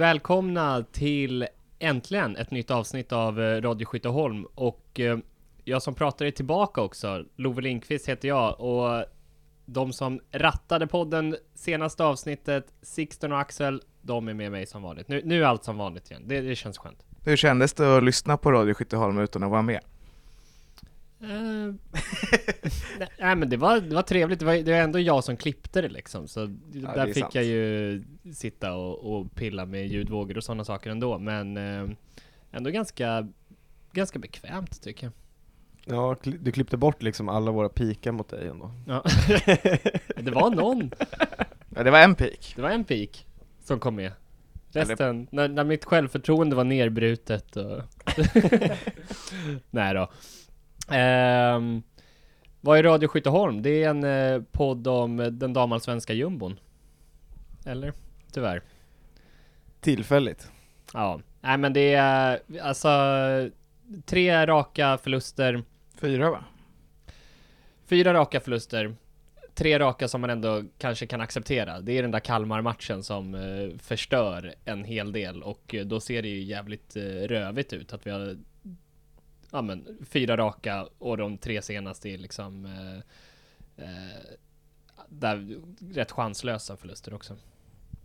Välkomna till äntligen ett nytt avsnitt av eh, Radio Skytteholm och eh, jag som pratar är tillbaka också. Love Lindqvist heter jag och de som rattade podden senaste avsnittet, Sixten och Axel, de är med mig som vanligt. Nu, nu är allt som vanligt igen. Det, det känns skönt. Hur kändes det att lyssna på Radio Skytteholm utan att vara med? Uh, nej men det var, det var trevligt, det var, det var ändå jag som klippte det liksom Så Ja, där fick sant. jag ju sitta och, och pilla med ljudvågor och sådana saker ändå Men eh, ändå ganska, ganska bekvämt tycker jag Ja, du klippte bort liksom alla våra pikar mot dig ändå. ja. Det var någon, Ja, det var en pik. det var en pik som kom med Resten, när, när mitt självförtroende var nerbrutet och Nej då Ehm, Vad är Radio Skytteholm? Det är en eh, podd om eh, den damallsvenska jumbon Eller? Tyvärr Tillfälligt. Ja, nej men det är alltså Tre raka förluster Fyra va? Fyra raka förluster Tre raka som man ändå kanske kan acceptera Det är den där Kalmar-matchen som eh, förstör en hel del och eh, då ser det ju jävligt eh, rövigt ut att vi har Ja men fyra raka och de tre senaste är liksom eh, eh, där, Rätt chanslösa förluster också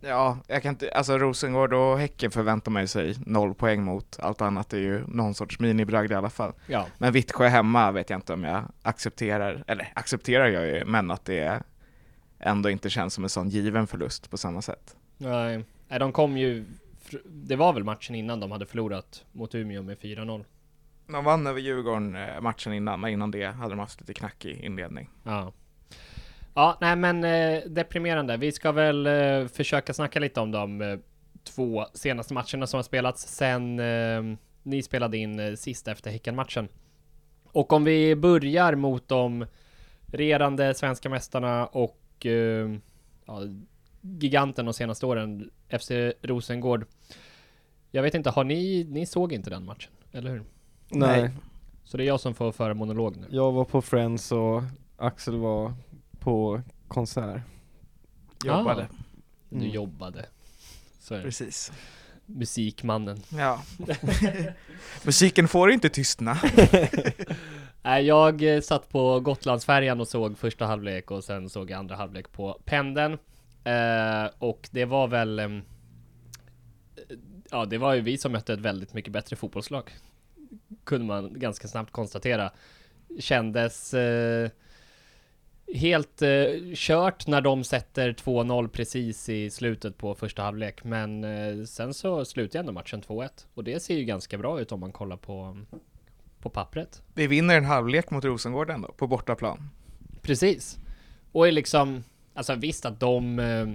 Ja, jag kan inte, alltså Rosengård och Häcken förväntar man sig noll poäng mot. Allt annat är ju någon sorts minibragd i alla fall. Ja, Men Vittsjö hemma vet jag inte om jag accepterar, eller accepterar jag ju, men att det ändå inte känns som en sån given förlust på samma sätt. nej, de kom ju Det var väl matchen innan de hade förlorat mot Umeå med 4-0 de vann över Djurgården eh, matchen innan, men innan det hade de haft lite knackig inledning. Ja. Ja, nej men eh, deprimerande. Vi ska väl eh, försöka snacka lite om de eh, två senaste matcherna som har spelats sen eh, ni spelade in eh, sist efter Häcken-matchen. Och om vi börjar mot de regerande svenska mästarna och eh, ja, giganten de senaste åren, FC Rosengård. Jag vet inte, har ni, ni såg inte den matchen, eller hur? Nej. Nej. Så det är jag som får föra monolog nu. Jag var på Friends och Axel var på konsert. Jobbade. Ah, du Mm. jobbade. Så är det. Precis. Musikmannen. Ja. Musiken får inte tystna. Nej, jag eh, satt på Gotlandsfärjan och såg första halvlek och sen såg jag andra halvlek på pendeln. Eh, och det var väl... ehm, ja, det var ju vi som mötte ett väldigt mycket bättre fotbollslag. Kunde man ganska snabbt konstatera. Kändes eh, helt eh, kört när de sätter 2-0 precis i slutet på första halvlek. Men eh, sen så slutade ändå matchen 2-1. Och det ser ju ganska bra ut om man kollar på, på pappret. Vi vinner en halvlek mot Rosengård ändå, på bortaplan. Precis. Och är liksom, alltså visst att de, eh,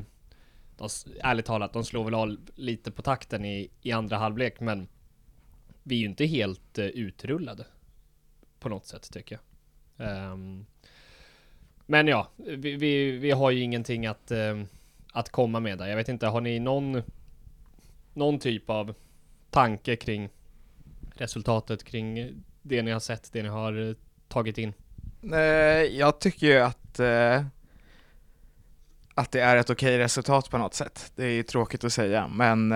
de ärligt talat, de slår väl av lite på takten i, i andra halvlek, men vi är ju inte helt eh, utrullade på något sätt tycker jag. Um, men ja, vi, vi, vi har ju ingenting att, um, att komma med där. Jag vet inte, har ni någon, någon typ av tanke kring resultatet, kring det ni har sett, det ni har eh, tagit in? Jag tycker ju att, eh, att det är ett okej resultat på något sätt. Det är ju tråkigt att säga, men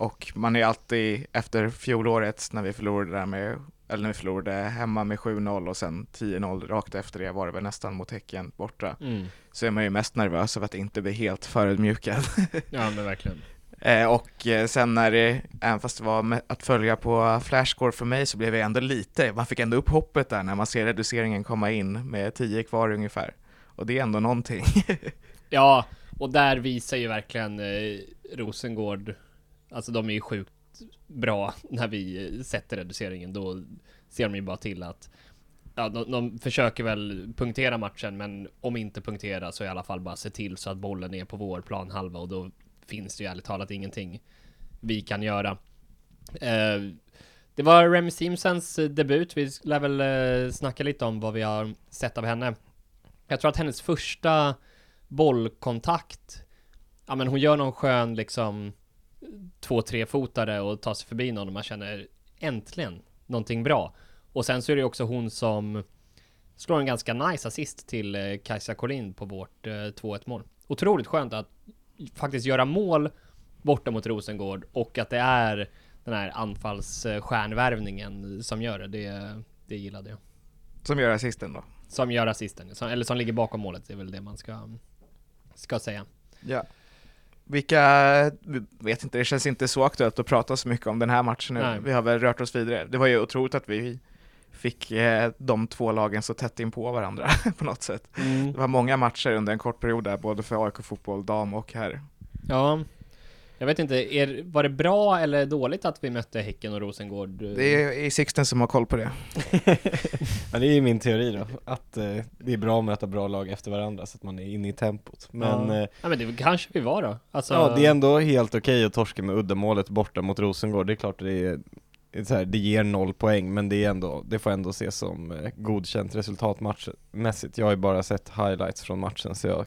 och man är alltid efter fjolåret när vi förlorade där med eller när vi förlorade hemma med 7-0 och sen 10-0 rakt efter det var det väl nästan mot Häcken borta. Mm. Så är man ju mest nervös över att inte bli helt förödmjukad. Ja men verkligen. Eh, och eh, sen när det, även fast det var att följa på flashscore för mig så blev jag ändå lite, man fick ändå upp hoppet där när man ser reduceringen komma in med 10 kvar ungefär. Och det är ändå någonting. Ja, och där visar ju verkligen eh, Rosengård, alltså de är ju sjukt bra när vi sätter reduceringen. Då ser de ju bara till att Ja, de, de försöker väl punktera matchen, men om inte punktera så i alla fall bara se till så att bollen är på vår planhalva och då finns det ju ärligt talat ingenting vi kan göra. Eh, det var Remy Simpsons eh, debut. Vi lär väl eh, snacka lite om vad vi har sett av henne. Jag tror att hennes första bollkontakt, ja men hon gör någon skön liksom två, tre fotare och tar sig förbi någon och man känner äntligen någonting bra. Och sen så är det också hon som slår en ganska nice assist till eh, Kajsa Collin på vårt eh, 2-1 mål. Otroligt skönt att faktiskt göra mål borta mot Rosengård och att det är den här anfallsstjärnvärvningen som gör det. Det, det gillade jag. Som gör assisten då. Som gör assisten, som, eller som ligger bakom målet, det är väl det man ska, ska säga. Ja. Vilka, vet inte, det känns inte så aktuellt att prata så mycket om den här matchen nu. Nej. Vi har väl rört oss vidare. Det var ju otroligt att vi fick eh, de två lagen så tätt in på varandra på något sätt. Det var många matcher under en kort period där, både för AIK fotboll, dam och herr. Ja, jag vet inte, är, var det bra eller dåligt att vi mötte Häcken och Rosengård? Det är i Sixten som har koll på det. Ja, det är ju min teori då, att eh, det är bra att möta bra lag efter varandra så att man är inne i tempot. Men ja. eh, ja, men det kanske vi var då. Alltså, ja, det är ändå helt okej att torska med uddamålet borta mot Rosengård. Det är klart det är, så här, det ger noll poäng, men det är ändå, det får ändå ses som eh, godkänt resultatmatchmässigt. Jag har ju bara sett highlights från matchen så jag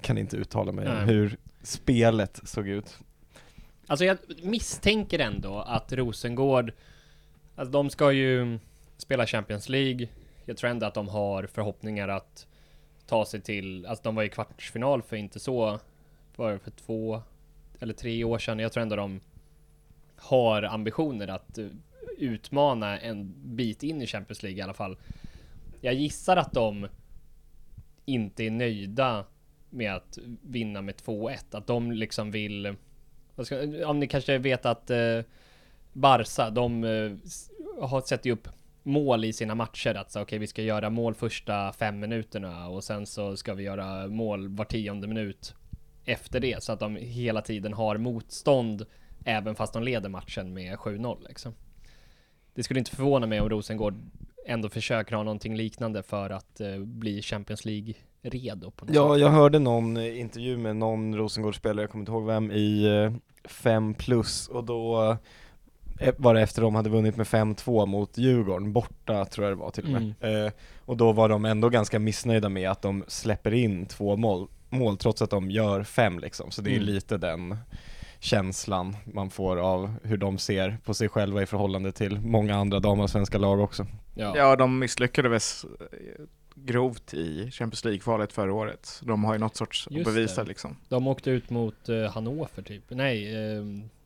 kan inte uttala mig om hur spelet såg ut. Alltså jag misstänker ändå att Rosengård, alltså de ska ju spela Champions League. Jag tror ändå att de har förhoppningar att ta sig till, alltså de var i kvartsfinal för inte så, var för två eller tre år sedan. Jag tror ändå de har ambitioner att eh, utmana en bit in i Champions League i alla fall. Jag gissar att de inte är nöjda med att vinna med 2-1. Att de liksom vill ska, om ni kanske vet att eh, Barca, de eh, har sett upp mål i sina matcher. Att okej, vi ska göra mål första fem minuterna och sen så ska vi göra mål var tionde minut efter det. Så att de hela tiden har motstånd även fast de leder matchen med 7-0 liksom. Det skulle inte förvåna mig om Rosengård ändå försöker ha någonting liknande för att eh, bli Champions League redo på något Ja, sätt. jag hörde någon intervju med någon Rosengårdsspelare, jag kommer inte ihåg vem, i eh, 5 plus och då eh, var det efter de hade vunnit med 5-2 mot Djurgården, borta tror jag det var till och med. Eh, och då var de ändå ganska missnöjda med att de släpper in två mål, mål trots att de gör fem liksom. Så det är Mm. lite den känslan man får av hur de ser på sig själva i förhållande till många andra damallsvenska lag också. Ja. Ja, de misslyckades eh, grovt i Champions League-kvalet förra året. De har ju något sorts att Just bevisa det. liksom. De åkte ut mot uh, Hannover typ. Nej, eh,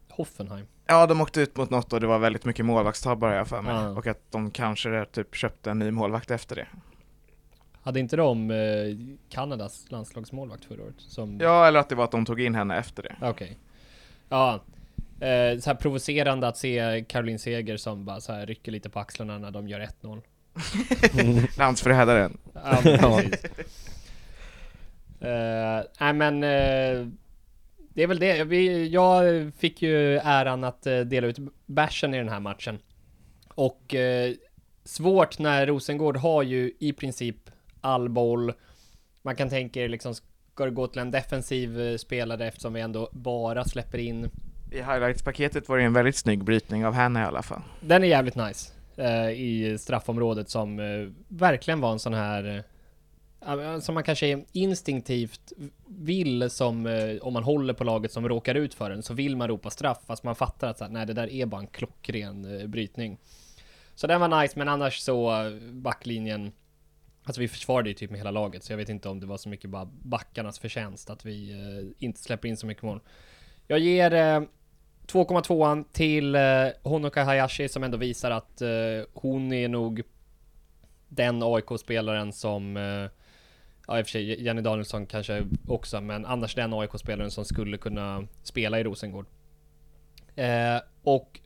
Hoffenheim. Ja, de åkte ut mot något och det var väldigt mycket målvaktstabbar har jag för mig. Ja. Och att de kanske typ köpte en ny målvakt efter det. Hade inte de eh, Kanadas landslagsmålvakt förra året? Som... Ja, eller att det var att de tog in henne efter det. Okej. Ja. Eh, så här provocerande att se Caroline Seger som bara så här rycker lite på axlarna när de gör 1-0. Landsförrädaren. Ja, precis. Eh, Nej men eh, Det är väl det. Vi, jag fick ju äran att eh, dela ut bärsen i den här matchen. Och eh, svårt när Rosengård har ju i princip all boll. Man kan tänka er liksom, ska det gå till en defensiv spelare eftersom vi ändå bara släpper in. I highlights-paketet var det en väldigt snygg brytning av henne i alla fall. Den är jävligt nice. Eh, I straffområdet som eh, verkligen var en sån här eh, som man kanske instinktivt vill som eh, om man håller på laget som råkar ut för den så vill man ropa straff fast man fattar att så här, nej det där är bara en klockren eh, brytning. Så den var nice men annars så backlinjen Alltså vi försvarade ju typ med hela laget så jag vet inte om det var så mycket bara backarnas förtjänst att vi inte släpper in så mycket mål. Jag ger eh, 2,2 till eh, Honoka Hayashi som ändå visar att eh, hon är nog den AIK-spelaren som eh, Ja i och för sig Jenny Danielsson kanske också men annars den AIK-spelaren som skulle kunna spela i Rosengård. Eh, och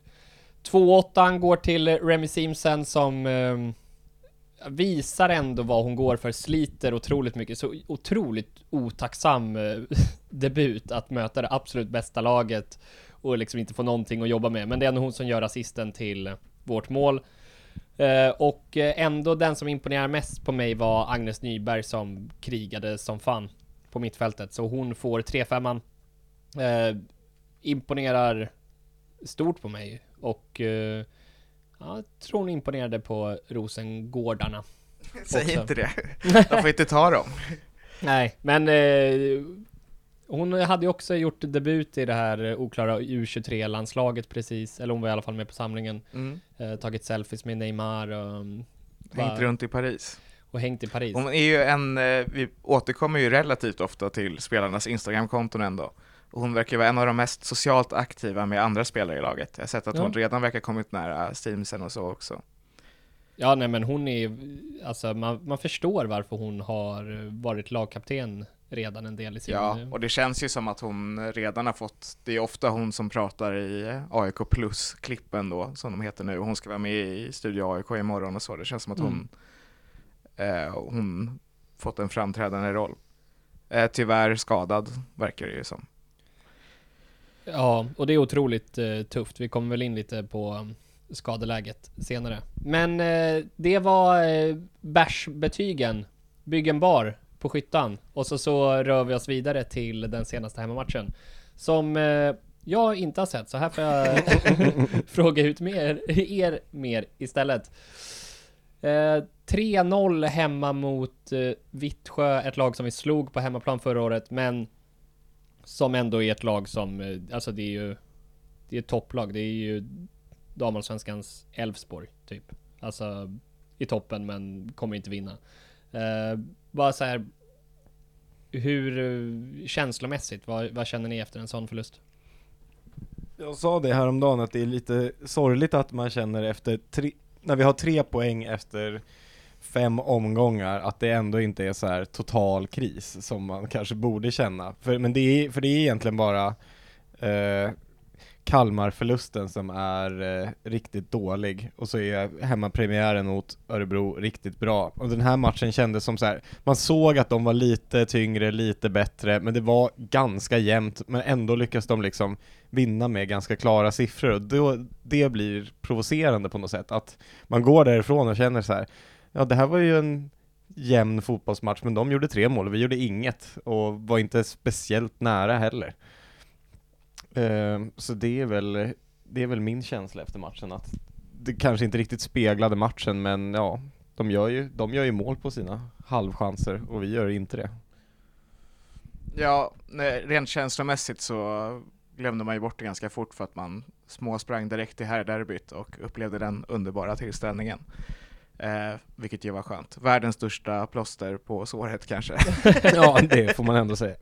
2,8 går till Remy Simsen som eh, visar ändå vad hon går för, sliter otroligt mycket, så otroligt otacksam eh, debut att möta det absolut bästa laget och liksom inte få någonting att jobba med. Men det är ändå hon som gör assisten till vårt mål. Eh, och eh, ändå den som imponerar mest på mig var Agnes Nyberg som krigade som fan på mittfältet. Så hon får 3-5 eh, Imponerar stort på mig och ja, jag tror hon imponerade på Rosengårdarna. Säg Också. inte det. De får inte ta dem. Nej, men hon hade ju också gjort debut i det här eh, oklara U23-landslaget precis, eller hon var i alla fall med på samlingen. Mm. Eh, tagit selfies med Neymar och, um, Hängt va- runt i Paris. och hängt i Paris. Hon är ju en, eh, vi återkommer ju relativt ofta till spelarnas Instagram-konton ändå. Och hon verkar vara en av de mest socialt aktiva med andra spelare i laget. Jag har sett att Ja. hon redan verkar kommit nära teamsen och så också. Ja, nej men hon är alltså man, man förstår varför hon har varit lagkapten redan en del i sin... Ja, och det känns ju som att hon redan har fått, det är ofta hon som pratar i AIK plus-klippen då, som de heter nu. Hon ska vara med i Studio AIK imorgon och så. Det känns som att hon, eh, hon fått en framträdande roll. Eh, tyvärr skadad, verkar det ju som. Ja, och det är otroligt eh, tufft. Vi kommer väl in lite på um, skadeläget senare. Men eh, det var eh, bärsbetygen. Bygg en bar på Skyttan. Och så, så rör vi oss vidare till den senaste hemmamatchen. Som eh, jag inte har sett, så här får jag fråga ut mer, er mer istället. Eh, 3-0 hemma mot eh, Vittsjö, ett lag som vi slog på hemmaplan förra året, men som ändå är ett lag som, eh, alltså det är ju Det är ett topplag, det är ju Damallsvenskans Elfsborg typ Alltså I toppen men kommer inte vinna eh, bara så här Hur eh, känslomässigt, vad, vad känner ni efter en sån förlust? Jag sa det häromdagen att det är lite sorgligt att man känner efter tre, när vi har tre poäng efter fem omgångar, att det ändå inte är så här total kris som man kanske borde känna. För, men det är, för det är egentligen bara eh, Kalmar-förlusten som är eh, riktigt dålig och så är hemmapremiären mot Örebro riktigt bra. Och den här matchen kändes som så här, man såg att de var lite tyngre, lite bättre, men det var ganska jämnt, men ändå lyckas de liksom vinna med ganska klara siffror och då, det blir provocerande på något sätt. Att man går därifrån och känner så här, ja det här var ju en jämn fotbollsmatch, men de gjorde tre mål och vi gjorde inget och var inte speciellt nära heller. Eh, så det är väl, det är väl min känsla efter matchen att det kanske inte riktigt speglade matchen, men ja, de gör ju, de gör ju mål på sina halvchanser och vi gör inte det. Ja, nej, rent känslomässigt så glömde man ju bort det ganska fort för att man småsprang direkt till herrderbyt och upplevde den underbara tillställningen. Eh, vilket ju var skönt. Världens största plåster på såret kanske. ja, det får man ändå säga.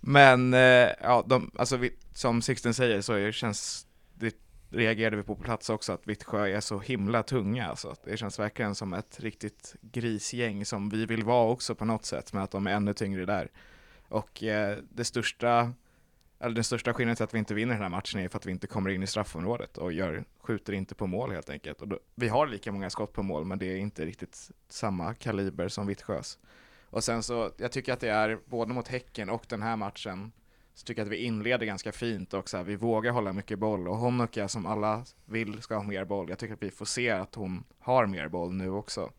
Men eh, ja, de, alltså vi, som Sixten säger så känns det reagerade vi på på plats också att Vittsjö är så himla tunga alltså. Det känns verkligen som ett riktigt grisgäng som vi vill vara också på något sätt, men att de är ännu tyngre där. Och eh, det största, eller den största skillnaden till att vi inte vinner den här matchen är för att vi inte kommer in i straffområdet och gör, skjuter inte på mål helt enkelt. Och då, vi har lika många skott på mål, men det är inte riktigt samma kaliber som Vittsjös. Och sen så, jag tycker att det är både mot Häcken och den här matchen så tycker jag att vi inleder ganska fint och så här, vi vågar hålla mycket boll och Honoka som alla vill ska ha mer boll. Jag tycker att vi får se att hon har mer boll nu också,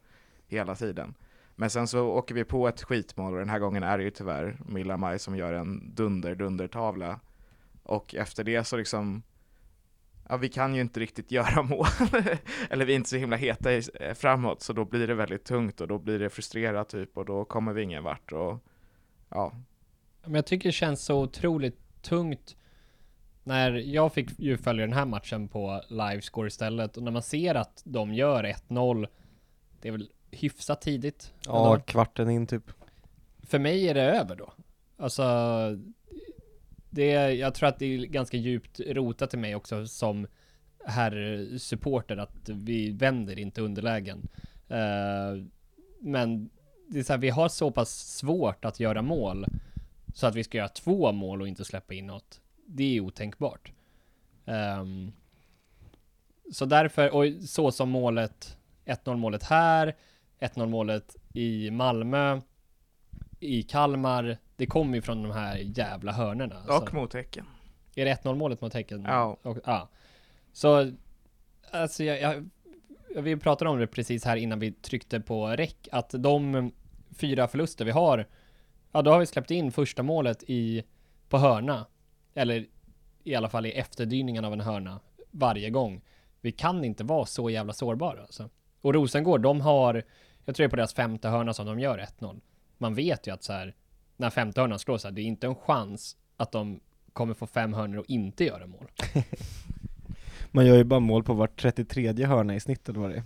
hela tiden. Men sen så åker vi på ett skitmål och den här gången är det ju tyvärr Milla Maj som gör en dunder-dunder-tavla. Och efter det så liksom, ja vi kan ju inte riktigt göra mål. Eller vi är inte så himla heta eh, framåt så då blir det väldigt tungt och då blir det frustrerat typ och då kommer vi ingen vart och ja, Men jag tycker det känns så otroligt tungt när jag fick ju följa den här matchen på livescore istället och när man ser att de gör 1-0 Det är väl hyfsat tidigt Ja, kvarten in typ. För mig är det över då Alltså det, Jag tror att det är ganska djupt rotat i mig också som herr supporter att vi vänder inte underlägen Eh, Men det är så här, vi har så pass svårt att göra mål så att vi ska göra två mål och inte släppa in något. Det är otänkbart. Ehm, så därför, och så som målet, 1-0 målet här, 1-0 målet i Malmö, i Kalmar, det kommer ju från de här jävla hörnerna. och Alltså, mot Häcken. är det 1-0 målet mot Häcken? Ja. Och, ja. Så, alltså jag, jag, vi pratade om det precis här innan vi tryckte på räck, att de fyra förluster vi har, ja då har vi släppt in första målet i, på hörna, eller i alla fall i efterdyningen av en hörna, varje gång. Vi kan inte vara så jävla sårbara alltså. Och Rosengård, de har, jag tror det är på deras femte hörna som de gör 1-0. Man vet ju att så här, när femte hörnan slås så här, det är inte en chans att de kommer få fem hörnor och inte göra mål. Man gör ju bara mål på vart 33 hörna i snitt eller vad det är.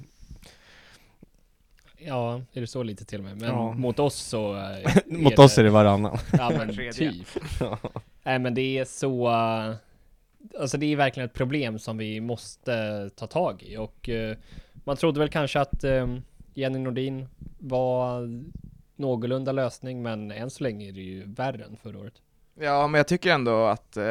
Ja, är det så lite till och med? Men Ja. mot oss så... eh, Mot oss är det varannan. Ja men typ. Nej men det är så... Alltså det är verkligen ett problem som vi måste ta tag i och eh, man trodde väl kanske att eh, Jenny Nordin var någorlunda lösning men än så länge är det ju värre än förra året. Ja, men jag tycker ändå att eh,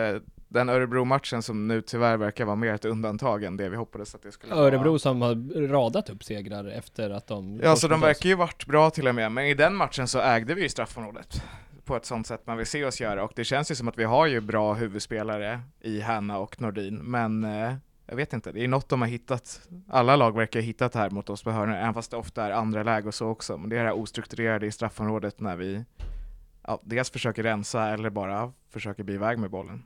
den Örebro-matchen som nu tyvärr verkar vara mer ett undantag än det vi hoppades att det skulle vara. Örebro som har radat upp segrar efter att de... Ja, så de verkar ju varit bra till och med, men i den matchen så ägde vi ju straffområdet på ett sånt sätt man vill se oss göra och det känns ju som att vi har ju bra huvudspelare i Hanna och Nordin, men eh, jag vet inte, det är något de har hittat. Alla lag verkar ha hittat här mot oss på hörnor, även fast det ofta är andra läge och så också, men det är det här ostrukturerade i straffområdet när vi ja, dels försöker rensa eller bara försöker bli iväg med bollen.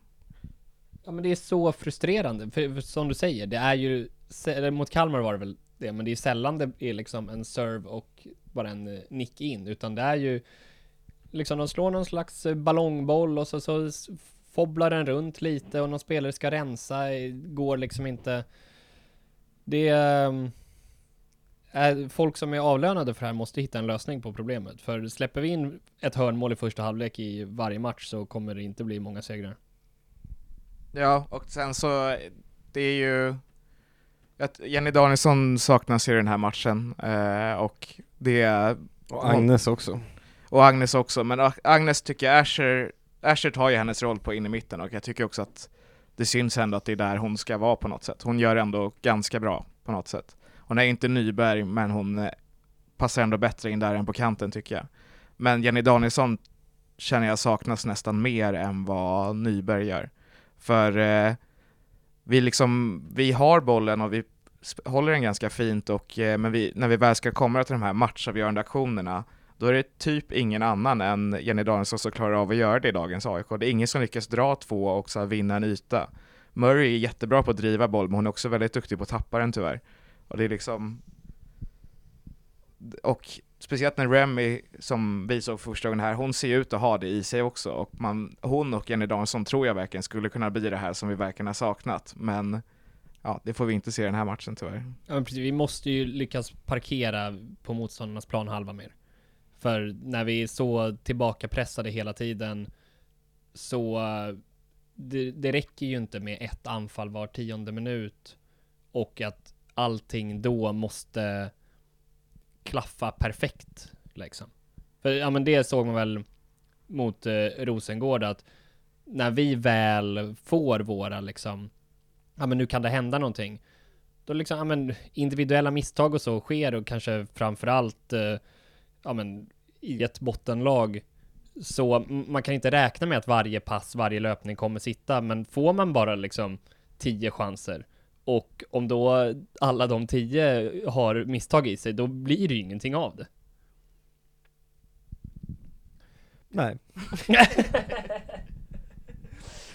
Ja men det är så frustrerande, för, för som du säger, det är ju, eller mot Kalmar var det väl det, men det är sällan det är liksom en serve och bara en eh, nick in, utan det är ju liksom de slår någon slags eh, ballongboll och så, så fobblar den runt lite och någon spelare ska rensa, eh, går liksom inte. Det ehm, är folk som är avlönade för det här måste hitta en lösning på problemet. För släpper vi in ett hörnmål i första halvlek i varje match så kommer det inte bli många segrar. Ja, och sen så, det är ju att Jenny Danielsson saknas i den här matchen eh, och det Och Agnes också. och Agnes också, men Agnes tycker jag Asher, Asher tar ju hennes roll på in i mitten och jag tycker också att det syns ändå att det är där hon ska vara på något sätt. Hon gör ändå ganska bra på något sätt. Hon är inte Nyberg, men hon eh, passar ändå bättre in där än på kanten tycker jag. Men Jenny Danielsson känner jag saknas nästan mer än vad Nyberg gör. För eh, vi liksom, vi har bollen och vi håller den ganska fint och eh, men vi, när vi väl ska komma till de här matchavgörande aktionerna då är det typ ingen annan än Jenny Danielsson som klarar av att göra det i dagens AIK. Det är ingen som lyckas dra två och så vinna en yta. Murray är jättebra på att driva boll, men hon är också väldigt duktig på att tappa den tyvärr. Och det är liksom... Och speciellt när Remy, som vi såg första gången här, hon ser ut att ha det i sig också. Och man, hon och Jenny Danielsson tror jag verkligen skulle kunna bli det här som vi verkligen har saknat. Men ja, det får vi inte se i den här matchen tyvärr. Ja, precis. Vi måste ju lyckas parkera på motståndarnas planhalva mer. För när vi är så tillbakapressade hela tiden så det, det räcker ju inte med ett anfall var tionde minut och att allting då måste klaffa perfekt liksom. För ja men det såg man väl mot eh, Rosengård att när vi väl får våra liksom, ja men nu kan det hända någonting. Då liksom, ja men individuella misstag och så sker och kanske framförallt eh, ja men i ett bottenlag så man kan inte räkna med att varje pass, varje löpning kommer sitta, men får man bara liksom tio chanser och om då alla de tio har misstag i sig, då blir det ju ingenting av det. Nej.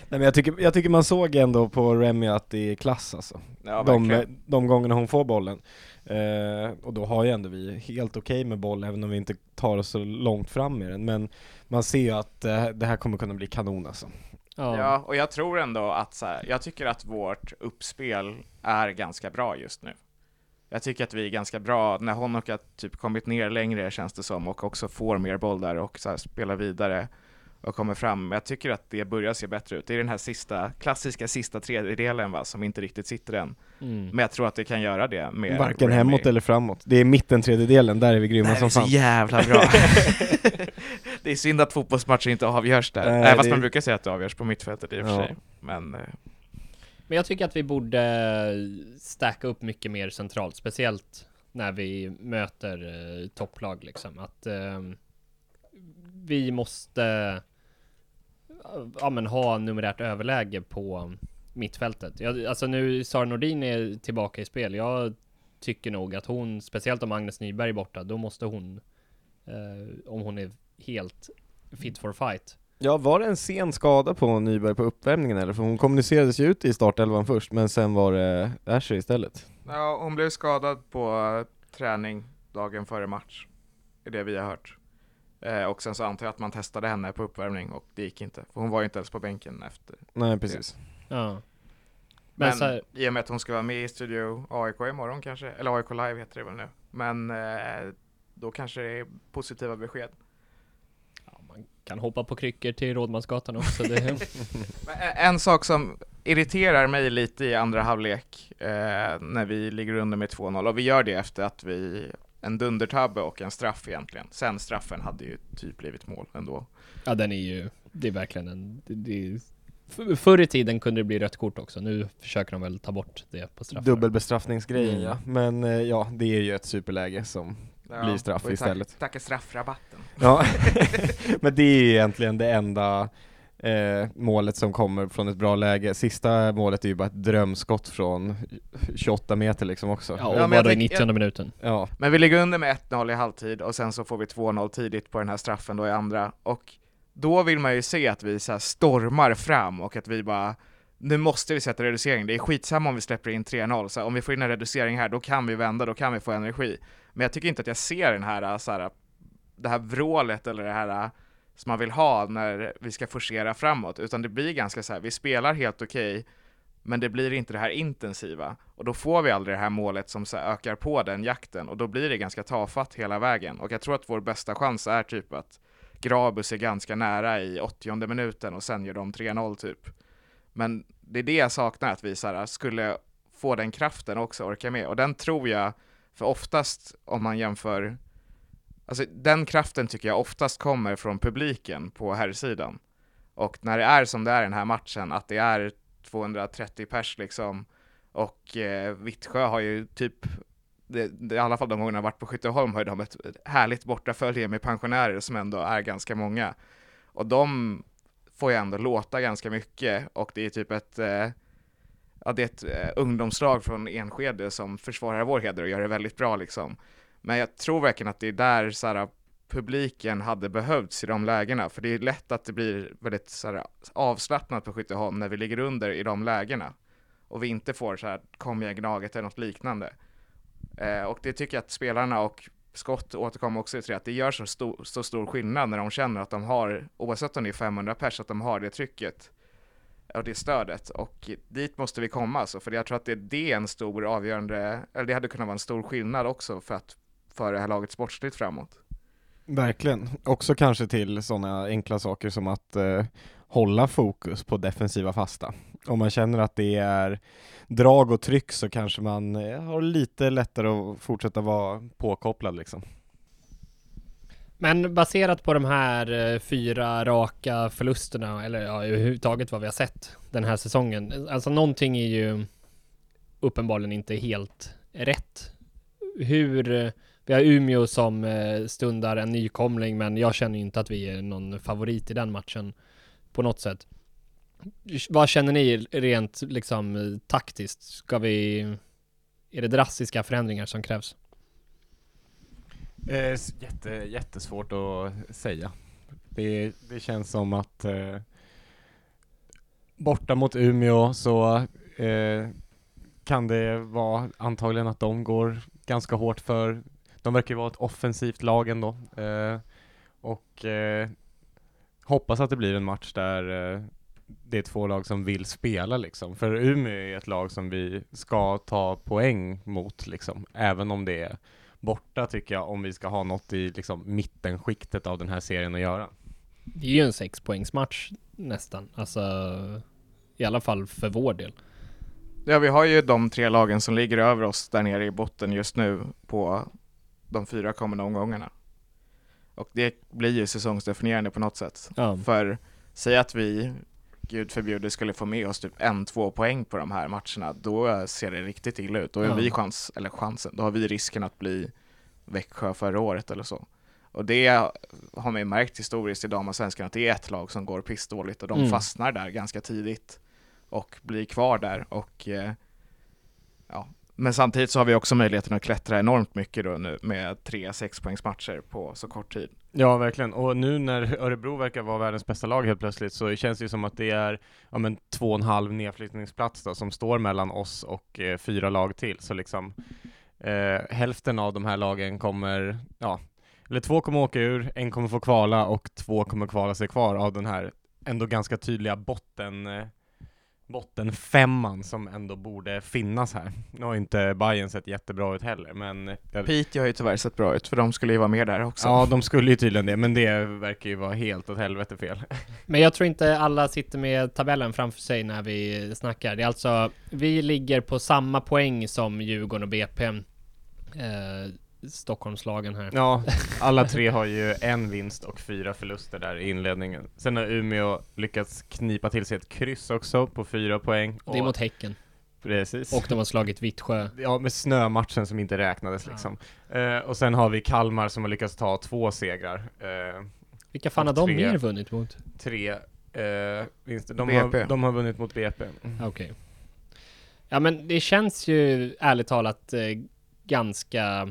Nej men jag tycker, jag tycker man såg ändå på Remy att det är klass alltså. Ja, de, de gångerna hon får bollen. Eh, och då har ju ändå vi helt okej okay med boll, även om vi inte tar oss så långt fram med den. Men man ser ju att eh, det här kommer kunna bli kanon alltså. Ja. ja, och jag tror ändå att så här, jag tycker att vårt uppspel är ganska bra just nu. Jag tycker att vi är ganska bra, när Honok har typ kommit ner längre känns det som och också får mer boll där och så här, spelar vidare och kommer fram. Jag tycker att det börjar se bättre ut. Det är den här sista, klassiska sista tredjedelen va, som inte riktigt sitter än. Mm. Men jag tror att det kan göra det med Varken Remy. hemåt eller framåt. Det är mitten tredjedelen, där är vi grymma som fan. Det är så jävla bra. det är synd att fotbollsmatcher inte avgörs där. Nej, Även fast det... man brukar säga att det avgörs på mittfältet i och för ja. sig. Men, eh... Men jag tycker att vi borde stacka upp mycket mer centralt, speciellt när vi möter eh, topplag liksom. Att eh, vi måste ja, men ha numerärt överläge på mittfältet. Jag, alltså nu Sara Nordin är tillbaka i spel. Jag tycker nog att hon, speciellt om Agnes Nyberg är borta, då måste hon, eh, om hon är helt fit for fight. Ja, var det en sen skada på Nyberg på uppvärmningen eller? För hon kommunicerades ju ut i startelvan först, men sen var det Asher istället. Ja, hon blev skadad på träning dagen före match. Är det vi har hört. Eh, och sen så antar jag att man testade henne på uppvärmning och det gick inte. För hon var ju inte ens på bänken efter Nej, precis. Ja. Men, Men här... i och med att hon ska vara med i Studio AIK imorgon kanske, eller AIK Live heter det väl nu. Men eh, då kanske det är positiva besked. Ja, man, kan hoppa på kryckor till Rådmansgatan också. Det, Men ä- En sak som irriterar mig lite i andra halvlek eh, när vi ligger under med 2-0 och vi gör det efter att vi en dundertabbe och en straff egentligen. Sen straffen hade ju typ blivit mål ändå. ja, den är ju, det är verkligen en, det, det är, förr i tiden kunde det bli rött kort också. Nu försöker de väl ta bort det på straffar. Dubbelbestraffningsgrejen Mm. ja, men eh, ja, det är ju ett superläge som Blir straff tack- istället. Tacka straffrabatten. Ja, men det är ju egentligen det enda eh, målet som kommer från ett bra läge. Sista målet är ju bara ett drömskott från 28 meter liksom också. Ja, och Ja, jag då i tänk- 90 minuten. Ja, Men vi ligger under med 1-0 i halvtid och sen så får vi 2-0 tidigt på den här straffen då i andra och då vill man ju se att vi så här stormar fram och att vi bara nu måste vi sätta reducering, det är skitsamma om vi släpper in 3-0, så om vi får in en reducering här, då kan vi vända, då kan vi få energi. Men jag tycker inte att jag ser den här, så här det här vrålet eller det här som man vill ha när vi ska forcera framåt, utan det blir ganska så här, vi spelar helt okej, men det blir inte det här intensiva. Och då får vi aldrig det här målet som så här ökar på den jakten, och då blir det ganska tafatt hela vägen. Och jag tror att vår bästa chans är typ att Grabus är ganska nära i 80 minuten och sen gör de 3-0 typ. Men det är det jag saknar, att vi så här, skulle få den kraften också, orka med. Och den tror jag, för oftast om man jämför, alltså den kraften tycker jag oftast kommer från publiken på herrsidan. Och när det är som det är i den här matchen, att det är 230 pers liksom, och eh, Vittsjö har ju typ, det, det, i alla fall de gångerna jag varit på Skytteholm har ju de ett härligt bortafölje med pensionärer som ändå är ganska många. Och de får ju ändå låta ganska mycket och det är typ ett eh, Ja, det är ett eh, ungdomslag från Enskede som försvarar vår heder och gör det väldigt bra liksom. Men jag tror verkligen att det är där så här, publiken hade behövts i de lägena, för det är lätt att det blir väldigt så här, avslappnat på Skytteholm när vi ligger under i de lägena. Och vi inte får så här, kom igen Gnaget eller något liknande. Eh, och det tycker jag att spelarna och Scott återkommer också till att det gör så stor, så stor skillnad när de känner att de har, oavsett om det är 500 pers, att de har det trycket och det stödet. Och dit måste vi komma alltså, för jag tror att det, det är en stor avgörande, eller det hade kunnat vara en stor skillnad också för att föra det här laget sportsligt framåt. verkligen. Också kanske till sådana enkla saker som att eh, hålla fokus på defensiva fasta. Om man känner att det är drag och tryck så kanske man eh, har lite lättare att fortsätta vara påkopplad liksom. Men baserat på de här eh, fyra raka förlusterna, eller ja, överhuvudtaget vad vi har sett den här säsongen. Alltså någonting är ju uppenbarligen inte helt rätt. Hur, eh, vi har Umeå som eh, stundar en nykomling, men jag känner ju inte att vi är någon favorit i den matchen på något sätt. Vad känner ni rent liksom taktiskt? Ska vi, är det drastiska förändringar som krävs? Eh, jätte, jättesvårt att säga. Det, det känns som att eh, borta mot Umeå så eh, kan det vara antagligen att de går ganska hårt för, de verkar ju vara ett offensivt lag ändå. Eh, och eh, hoppas att det blir en match där eh, det är två lag som vill spela liksom. För Umeå är ett lag som vi ska ta poäng mot liksom, även om det är borta tycker jag om vi ska ha något i liksom mittenskiktet av den här serien att göra. Det är ju en sexpoängsmatch nästan, alltså i alla fall för vår del. Ja, vi har ju de tre lagen som ligger över oss där nere i botten just nu på de fyra kommande omgångarna. Och det blir ju säsongsdefinierande på något sätt. Ja. För säg att vi, gud förbjude, skulle få med oss typ en, två poäng på de här matcherna, då ser det riktigt illa ut. Då har Ja. vi chans, eller chansen, då har vi risken att bli Växjö förra året eller så. Och det har man ju märkt historiskt i damallsvenskan att det är ett lag som går pissdåligt och de Mm. fastnar där ganska tidigt och blir kvar där och eh, ja, men samtidigt så har vi också möjligheten att klättra enormt mycket då nu med tre sexpoängsmatcher på så kort tid. Ja, verkligen. Och nu när Örebro verkar vara världens bästa lag helt plötsligt så känns det ju som att det är ja, men, två och en halv nedflyttningsplats då, som står mellan oss och eh, fyra lag till. Så liksom eh, hälften av de här lagen kommer, ja, eller två kommer åka ur, en kommer få kvala och två kommer kvala sig kvar av den här ändå ganska tydliga botten, eh, bottenfemman som ändå borde finnas här. Nu har inte Bayern sett jättebra ut heller, men jag, Piteå har ju tyvärr sett bra ut, för de skulle ju vara med där också. ja, de skulle ju tydligen det, men det verkar ju vara helt åt helvete fel. Men jag tror inte alla sitter med tabellen framför sig när vi snackar. Det är alltså, vi ligger på samma poäng som Djurgården och BP. Eh, Stockholmslagen här. Ja, alla tre har ju en vinst och fyra förluster där i inledningen. Sen har Umeå lyckats knipa till sig ett kryss också på fyra poäng. Det är mot Häcken. Precis. Och de har slagit Vittsjö. Ja, med snömatchen som inte räknades Ja. liksom. Eh, och sen har vi Kalmar som har lyckats ta två segrar. Eh, Vilka fan har de tre. mer vunnit mot? tre eh, vinster. De BP. har, de har vunnit mot BP. Okej. Ja men det känns ju ärligt talat eh, ganska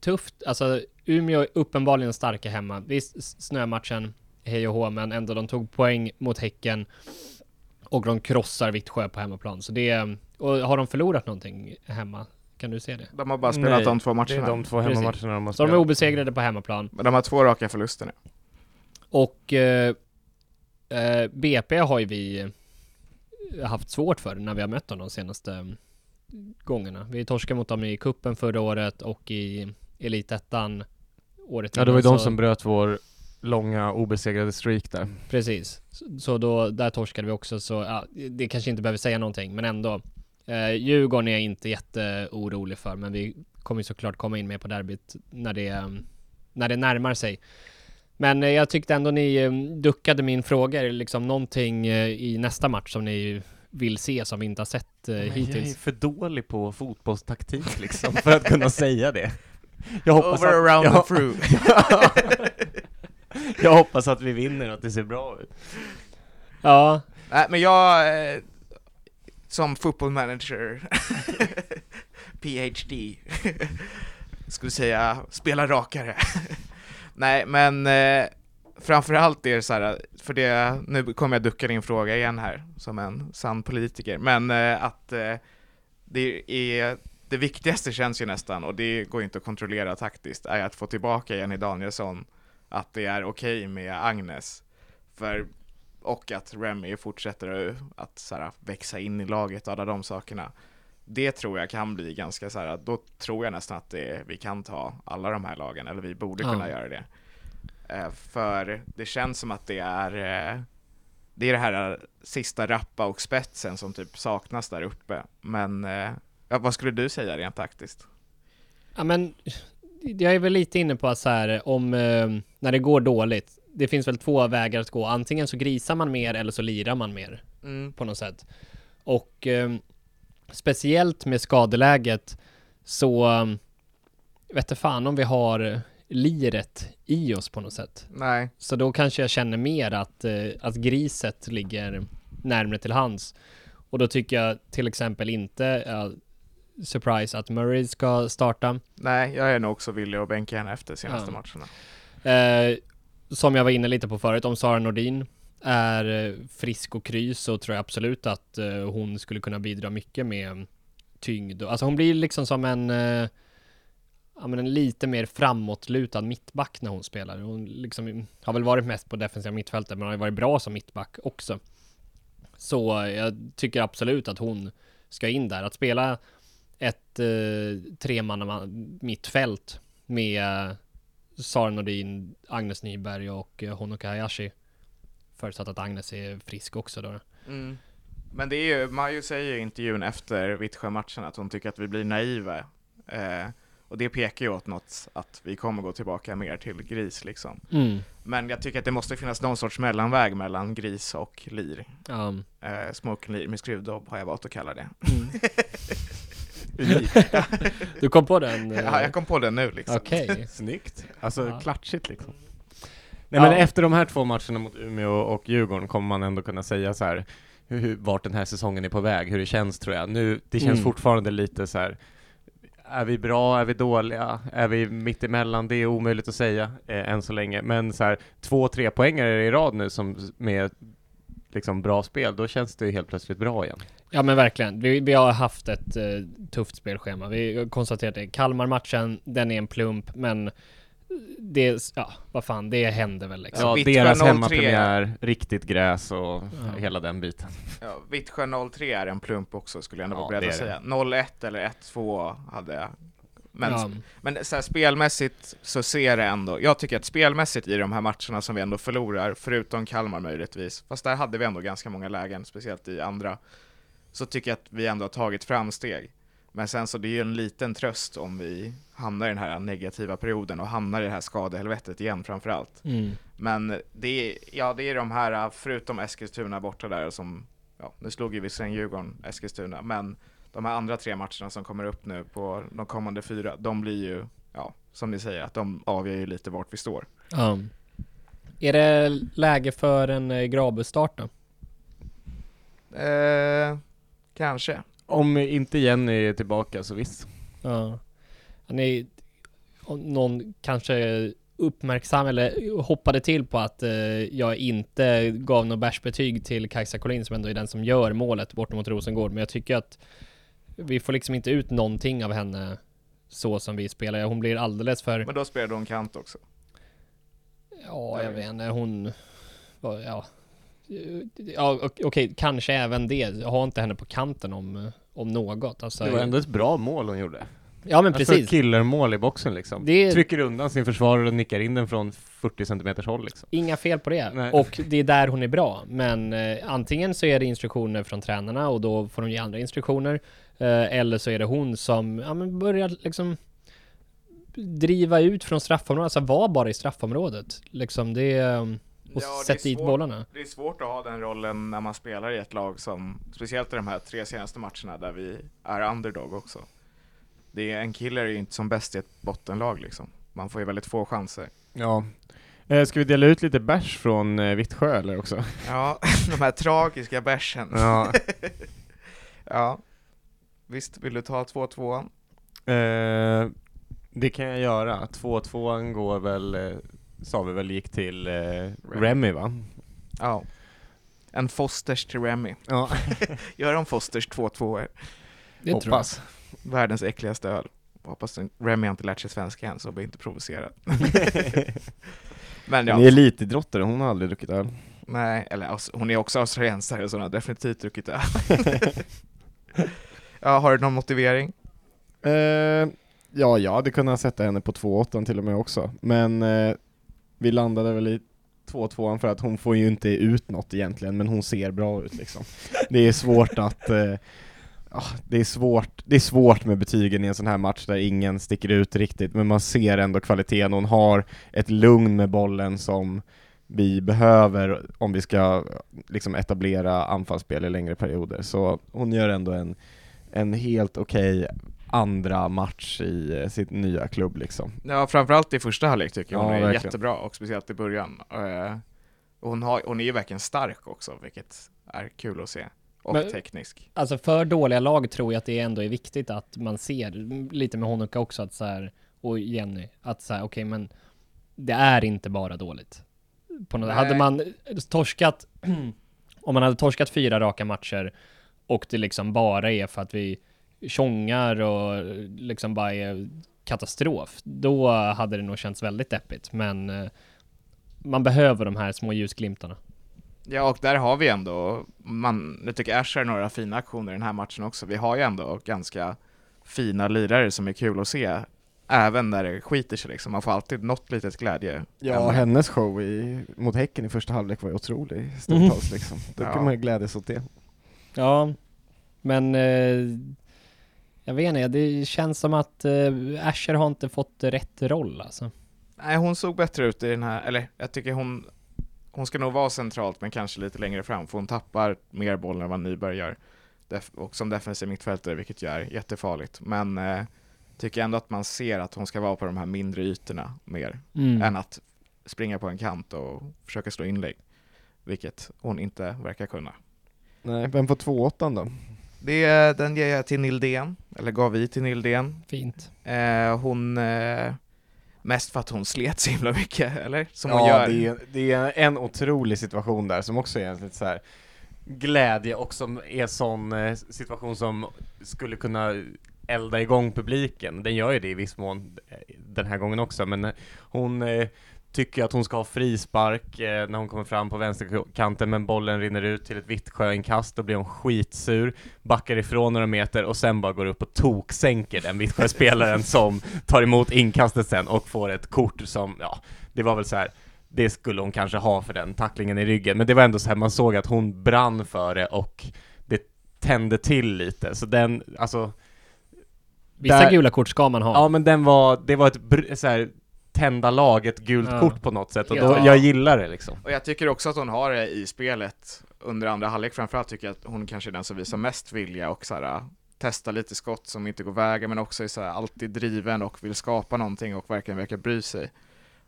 tufft. Alltså Umeå är uppenbarligen starka hemma. Visst, snömatchen, hej och hå, men ändå de tog poäng mot Häcken och de krossar Vittsjö på hemmaplan. Så det, och har de förlorat någonting hemma? Kan du se det? De har bara spelat Nej, de två Det matcherna. är de två Precis. hemmamatcherna de har Så de är spelat. obesegrade på hemmaplan. Men de har två raka förluster nu. Och eh, eh, BP har ju vi eh, haft svårt för när vi har mött dem de senaste mm, gångerna. Vi torskade mot dem i kuppen förra året och i Elitettan året Ja, det var ju innan, de så- som bröt vår långa obesegrade streak där. Precis. Så, då, där torskade vi också, så ja, det kanske inte behöver säga någonting, men ändå. Eh, Djurgården är jag inte jätteorolig för, men vi kommer ju såklart komma in mer på derbyt när det, eh, när det närmar sig. Men eh, jag tyckte ändå ni eh, duckade min fråga, Är det liksom någonting eh, i nästa match som ni vill se som vi inte har sett eh, Men Jag är hittills? för dålig på fotbollstaktik liksom, för att kunna säga det. Jag hoppas Over, att, around jag, through. jag hoppas att vi vinner och att det ser bra ut. Ja, Nej, men jag, eh, som football manager, PhD, skulle säga spela rakare. Nej, men eh, framförallt är det så här, för det, nu kommer jag ducka din fråga igen här, som en sann politiker, men eh, att eh, det är det viktigaste känns ju nästan, och det går inte att kontrollera taktiskt, är att få tillbaka Jenny Danielsson, att det är okej med Agnes. För och att Remy fortsätter att så här, växa in i laget och alla de sakerna. Det tror jag kan bli ganska så här, då tror jag nästan att det, vi kan ta alla de här lagen, eller vi borde kunna göra det. Eh, för det känns som att det är, eh, det är det här eh, sista rappa och spetsen som typ saknas där uppe. Men ja, vad skulle du säga rent taktiskt? Ja men jag är väl lite inne på att så här om eh, när det går dåligt. Det finns väl två vägar att gå. Antingen så grisar man mer eller så lirar man mer på något sätt. Och eh, speciellt med skadeläget så vet inte fan om vi har liret i oss på något sätt. Nej, Så då kanske jag känner mer att, eh, att griset ligger närmare till hands. Och då tycker jag till exempel inte, surprise, att Murray ska starta. nej, jag är nog också villig att bänka henne efter senaste Ja. matcherna. Eh, som jag var inne lite på förut, om Sara Nordin är eh, frisk och kry så tror jag absolut att eh, hon skulle kunna bidra mycket med tyngd. Alltså hon blir liksom som en, eh, ja, men en lite mer framåtlutad mittback när hon spelar. Hon liksom har väl varit mest på defensiva mittfältet men har ju varit bra som mittback också. Så jag tycker absolut att hon ska in där. Att spela ett eh, tremanna mittfält med Sara Nordin, Agnes Nyberg och eh, Honoka Hayashi. Förutsatt att Agnes är frisk också då. Mm. Men det är ju, Majo säger i intervjun efter Vittsjö-matchen att hon tycker att vi blir naiva. Eh, och det pekar ju åt något, att vi kommer gå tillbaka mer till gris liksom. Mm. Men jag tycker att det måste finnas någon sorts mellanväg mellan gris och lir. Ja. Eh, smoking lir med skruvdobb har jag valt att kalla det. Du kom på den? eh, Ja, jag kom på det nu liksom. Okej. Snyggt. Alltså Ja. klatschigt liksom. Nej Ja. men efter de här två matcherna mot Umeå och Djurgården kommer man ändå kunna säga så här hur, hur, vart den här säsongen är på väg, hur det känns tror jag. Nu, det känns Mm. fortfarande lite så här. Är vi bra? Är vi dåliga? Är vi mitt emellan? Det är omöjligt att säga eh, än så länge. Men så här, två, tre poängare i rad nu som med liksom bra spel, då känns det ju helt plötsligt bra igen. Ja men verkligen. Vi, vi har haft ett eh, tufft spelschema. Vi har konstaterat det. Kalmar-matchen, den är en plump, men det, ja, vad fan, det händer väl liksom. Ja, Vittsjö deras 03. hemmapremiär, riktigt gräs och Ja. hela den biten. Ja, Vittsjö 03 är en plump också skulle jag ändå Ja, vara beredd att säga. 01 eller 1-2 hade jag. Men, ja. men så här, spelmässigt så ser det ändå, jag tycker att spelmässigt i de här matcherna som vi ändå förlorar, förutom Kalmar möjligtvis, fast där hade vi ändå ganska många lägen, speciellt i andra, så tycker jag att vi ändå har tagit framsteg. Men sen så det är ju en liten tröst om vi hamnar i den här negativa perioden och hamnar i det här skadehelvetet igen framförallt. Mm. Men det är, ja, det är de här, förutom Eskilstuna borta där som, ja, nu slog ju visserligen Djurgården Eskilstuna, men de här andra tre matcherna som kommer upp nu på de kommande fyra, de blir ju, ja, som ni säger, att de avgör ju lite vart vi står. Ja. Är det läge för en eh, Grabus-start då? Eh, kanske. Om inte Jenny är tillbaka så visst. Ja. Han är, om någon kanske uppmärksam eller hoppade till på att eh, jag inte gav något bärsbetyg till Kajsa Collin som ändå är den som gör målet bort mot Rosengård. Men jag tycker att vi får liksom inte ut någonting av henne så som vi spelar. Hon blir alldeles för, Men då spelade hon kant också. ja jag vet inte, hon, ja. Ja ok- okej, kanske även det. Jag har inte henne på kanten om, om något. Alltså, Det var ändå ett bra mål hon gjorde. ja men Alltså precis. killermål i boxen liksom. Det- Trycker undan sin försvarare och nickar in den från 40 centimeters håll liksom. Inga fel på det. Nej. Och det är där hon är bra. Men eh, antingen så är det instruktioner från tränarna och då får hon ge andra instruktioner. Eh, eller så är det hon som ja, men börjar liksom driva ut från straffområdet. Alltså var bara i straffområdet. Liksom det... eh, Och Ja, det är sätt dit svårt. bollarna. Det är svårt att ha den rollen när man spelar i ett lag som, speciellt i de här tre senaste matcherna där vi är underdog också. Det är, en killer är ju inte som bäst i ett bottenlag liksom. Man får ju väldigt få chanser. Ja. Eh, ska vi dela ut lite bärs från eh, Vittsjö eller också? Ja, de här tragiska bärsen. Ja. Ja. Visst, vill du ta 2-2? Eh, det kan jag göra. 2-2 går väl, eh, sa vi väl gick till eh, Remy va? Ja. En Fosters till Remy. Ja, Gör de Fosters 2-2 Det tror jag. hoppas. Världens äckligaste öl. Hoppas Remy har inte lärt sig svenska än så blir inte provocerad. Men Hon är ja, elitidrottare, hon har aldrig druckit öl. nej, eller aus- hon är också australiensare så hon har definitivt druckit öl. ja, har du någon motivering? Eh, ja, jag hade kunnat sätta henne på 2-8 till och med också, men eh, vi landade väl i 2-2 för att hon får ju inte ut något egentligen, men hon ser bra ut liksom. Det är svårt att eh, ah, det, är svårt, det är svårt med betygen i en sån här match där ingen sticker ut riktigt, men man ser ändå kvaliteten. Hon har ett lugn med bollen som vi behöver om vi ska liksom etablera anfallsspel i längre perioder. Så hon gör ändå en, en helt okej andra match i eh, sitt nya klubb liksom. Ja, framförallt i första halvlek tycker jag hon Ja, är verkligen. jättebra och speciellt i början. Eh, och hon, har, hon är ju verkligen stark också, vilket är kul att se. Och Men- teknisk. Alltså för dåliga lag tror jag att det ändå är viktigt att man ser lite med Honoka också att så här, och Jenny, att så här, okej men det är inte bara dåligt. På något, hade man torskat, om man hade torskat fyra raka matcher och det liksom bara är för att vi tjongar och liksom bara är katastrof, då hade det nog känts väldigt deppigt. Men eh, man behöver de här små ljusglimtarna. Ja, och där har vi ändå, man, jag tycker Ash har några fina aktioner i den här matchen också. Vi har ju ändå ganska fina lirare som är kul att se, även när det skiter sig liksom. Man får alltid något litet glädje. Ja, ändå. hennes show i, mot Häcken i första halvlek var ju otrolig stundtals liksom. Då Ja. kan man ju glädjas åt det. Ja, men eh, jag vet inte, det känns som att eh, Asher har inte fått rätt roll alltså. Nej, hon såg bättre ut i den här, eller jag tycker hon, hon ska nog vara centralt men kanske lite längre fram, för hon tappar mer boll än vad Nyberg gör. Def- och som defensiv mittfältare, vilket ju är jättefarligt. Men eh, tycker ändå att man ser att hon ska vara på de här mindre ytorna mer, Mm. än att springa på en kant och försöka slå inlägg. Vilket hon inte verkar kunna. Nej, vem får 2-8 då? Det, den ger jag till Nildén, eller gav vi till Nildén. Fint. Eh, hon, eh, mest för att hon slet så himla mycket, eller? Som hon ja, gör. det är, det är en otrolig situation där som också är en lite så här glädje och som är sån eh, situation som skulle kunna elda igång publiken. Den gör ju det i viss mån eh, den här gången också, men eh, hon eh, tycker att hon ska ha frispark eh, när hon kommer fram på vänsterkanten, men bollen rinner ut till ett Vittsjö-inkast, då blir hon skitsur, backar ifrån några meter och sen bara går upp och toksänker den Vittsjö-spelaren som tar emot inkastet sen och får ett kort som, ja, det var väl så här det skulle hon kanske ha för den tacklingen i ryggen, men det var ändå så här, man såg att hon brann för det och det tände till lite, så den, alltså Vissa Där- gula kort ska man ha. Ja men den var, det var ett så här, tända lag, ett gult Ja. kort på något sätt och då, Ja. jag gillar det liksom. Och jag tycker också att hon har det i spelet under andra halvlek, framförallt tycker jag att hon kanske är den som visar mest vilja och så här, testa lite skott som inte går vägen, men också är så här, alltid driven och vill skapa någonting och verkligen verkar bry sig.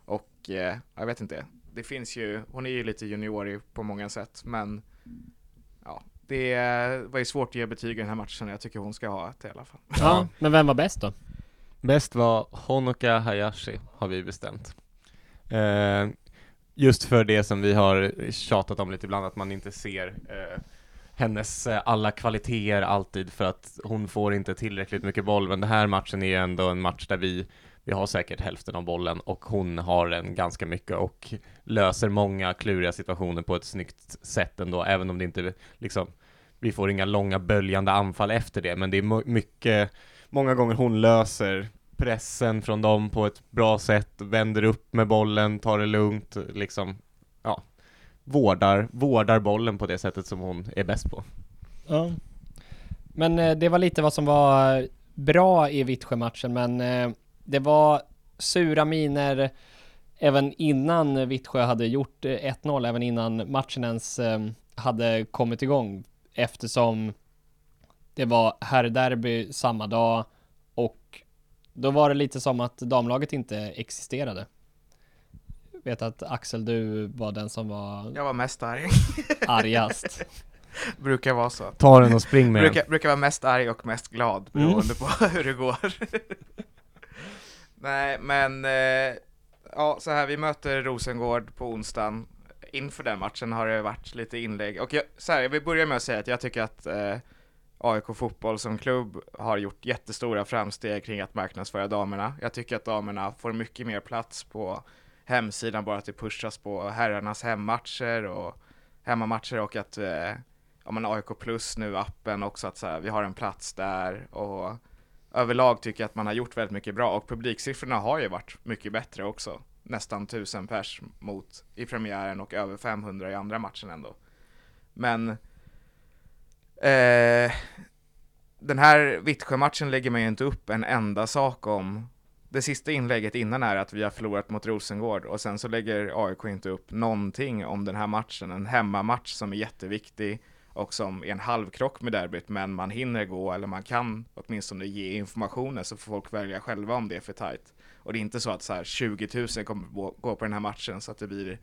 Och eh, jag vet inte, det finns ju, hon är ju lite juniorig på många sätt, men ja, det var ju svårt att ge betyg i den här matchen, jag tycker hon ska ha ett i alla fall. Ja, men vem var bäst då? Bäst var Honoka Hayashi, har vi bestämt. Eh, just för det som vi har tjatat om lite ibland, att man inte ser eh, hennes eh, alla kvaliteter alltid, för att hon får inte tillräckligt mycket boll, men den här matchen är ju ändå en match där vi vi har säkert hälften av bollen och hon har den ganska mycket och löser många kluriga situationer på ett snyggt sätt ändå, även om det inte liksom vi får inga långa böljande anfall efter det, men det är mycket många gånger hon löser pressen från dem på ett bra sätt, vänder upp med bollen, tar det lugnt, liksom, ja, vårdar, vårdar bollen på det sättet som hon är bäst på. Ja. Men eh, det var lite vad som var eh, bra i Vittsjö-matchen, men eh, det var sura miner även innan Vittsjö hade gjort 1-0, även innan matchen ens hade kommit igång, eftersom det var herrderby samma dag och då var det lite som att damlaget inte existerade. Jag vet att Axel, du var den som var Jag var mest arg, argast. brukar vara så. Ta den och spring med den. Brukar, brukar vara mest arg och mest glad Mm. beroende på hur det går. Nej, men eh, ja, så här, vi möter Rosengård på onsdagen. Inför den matchen har det varit lite inlägg. Och jag, så här, jag vill börja med att säga att jag tycker att eh, AIK Fotboll som klubb har gjort jättestora framsteg kring att marknadsföra damerna. Jag tycker att damerna får mycket mer plats på hemsidan, bara att det pushas på herrarnas hemmatcher och hemmamatcher och att eh, ja, men AIK plus nu appen också att så här, vi har en plats där och överlag tycker jag att man har gjort väldigt mycket bra och publiksiffrorna har ju varit mycket bättre också. Nästan 1000 pers mot i premiären och över 500 i andra matchen ändå. Men eh, den här Vittsjö-matchen lägger man ju inte upp en enda sak om. Det sista inlägget innan är att vi har förlorat mot Rosengård och sen så lägger AIK inte upp någonting om den här matchen. En hemmamatch som är jätteviktig och som är en halvkrock med derbyt, men man hinner gå eller man kan åtminstone ge informationen så får folk välja själva om det är för tajt. Och det är inte så att så här 20 000 kommer gå- gå på den här matchen så att det blir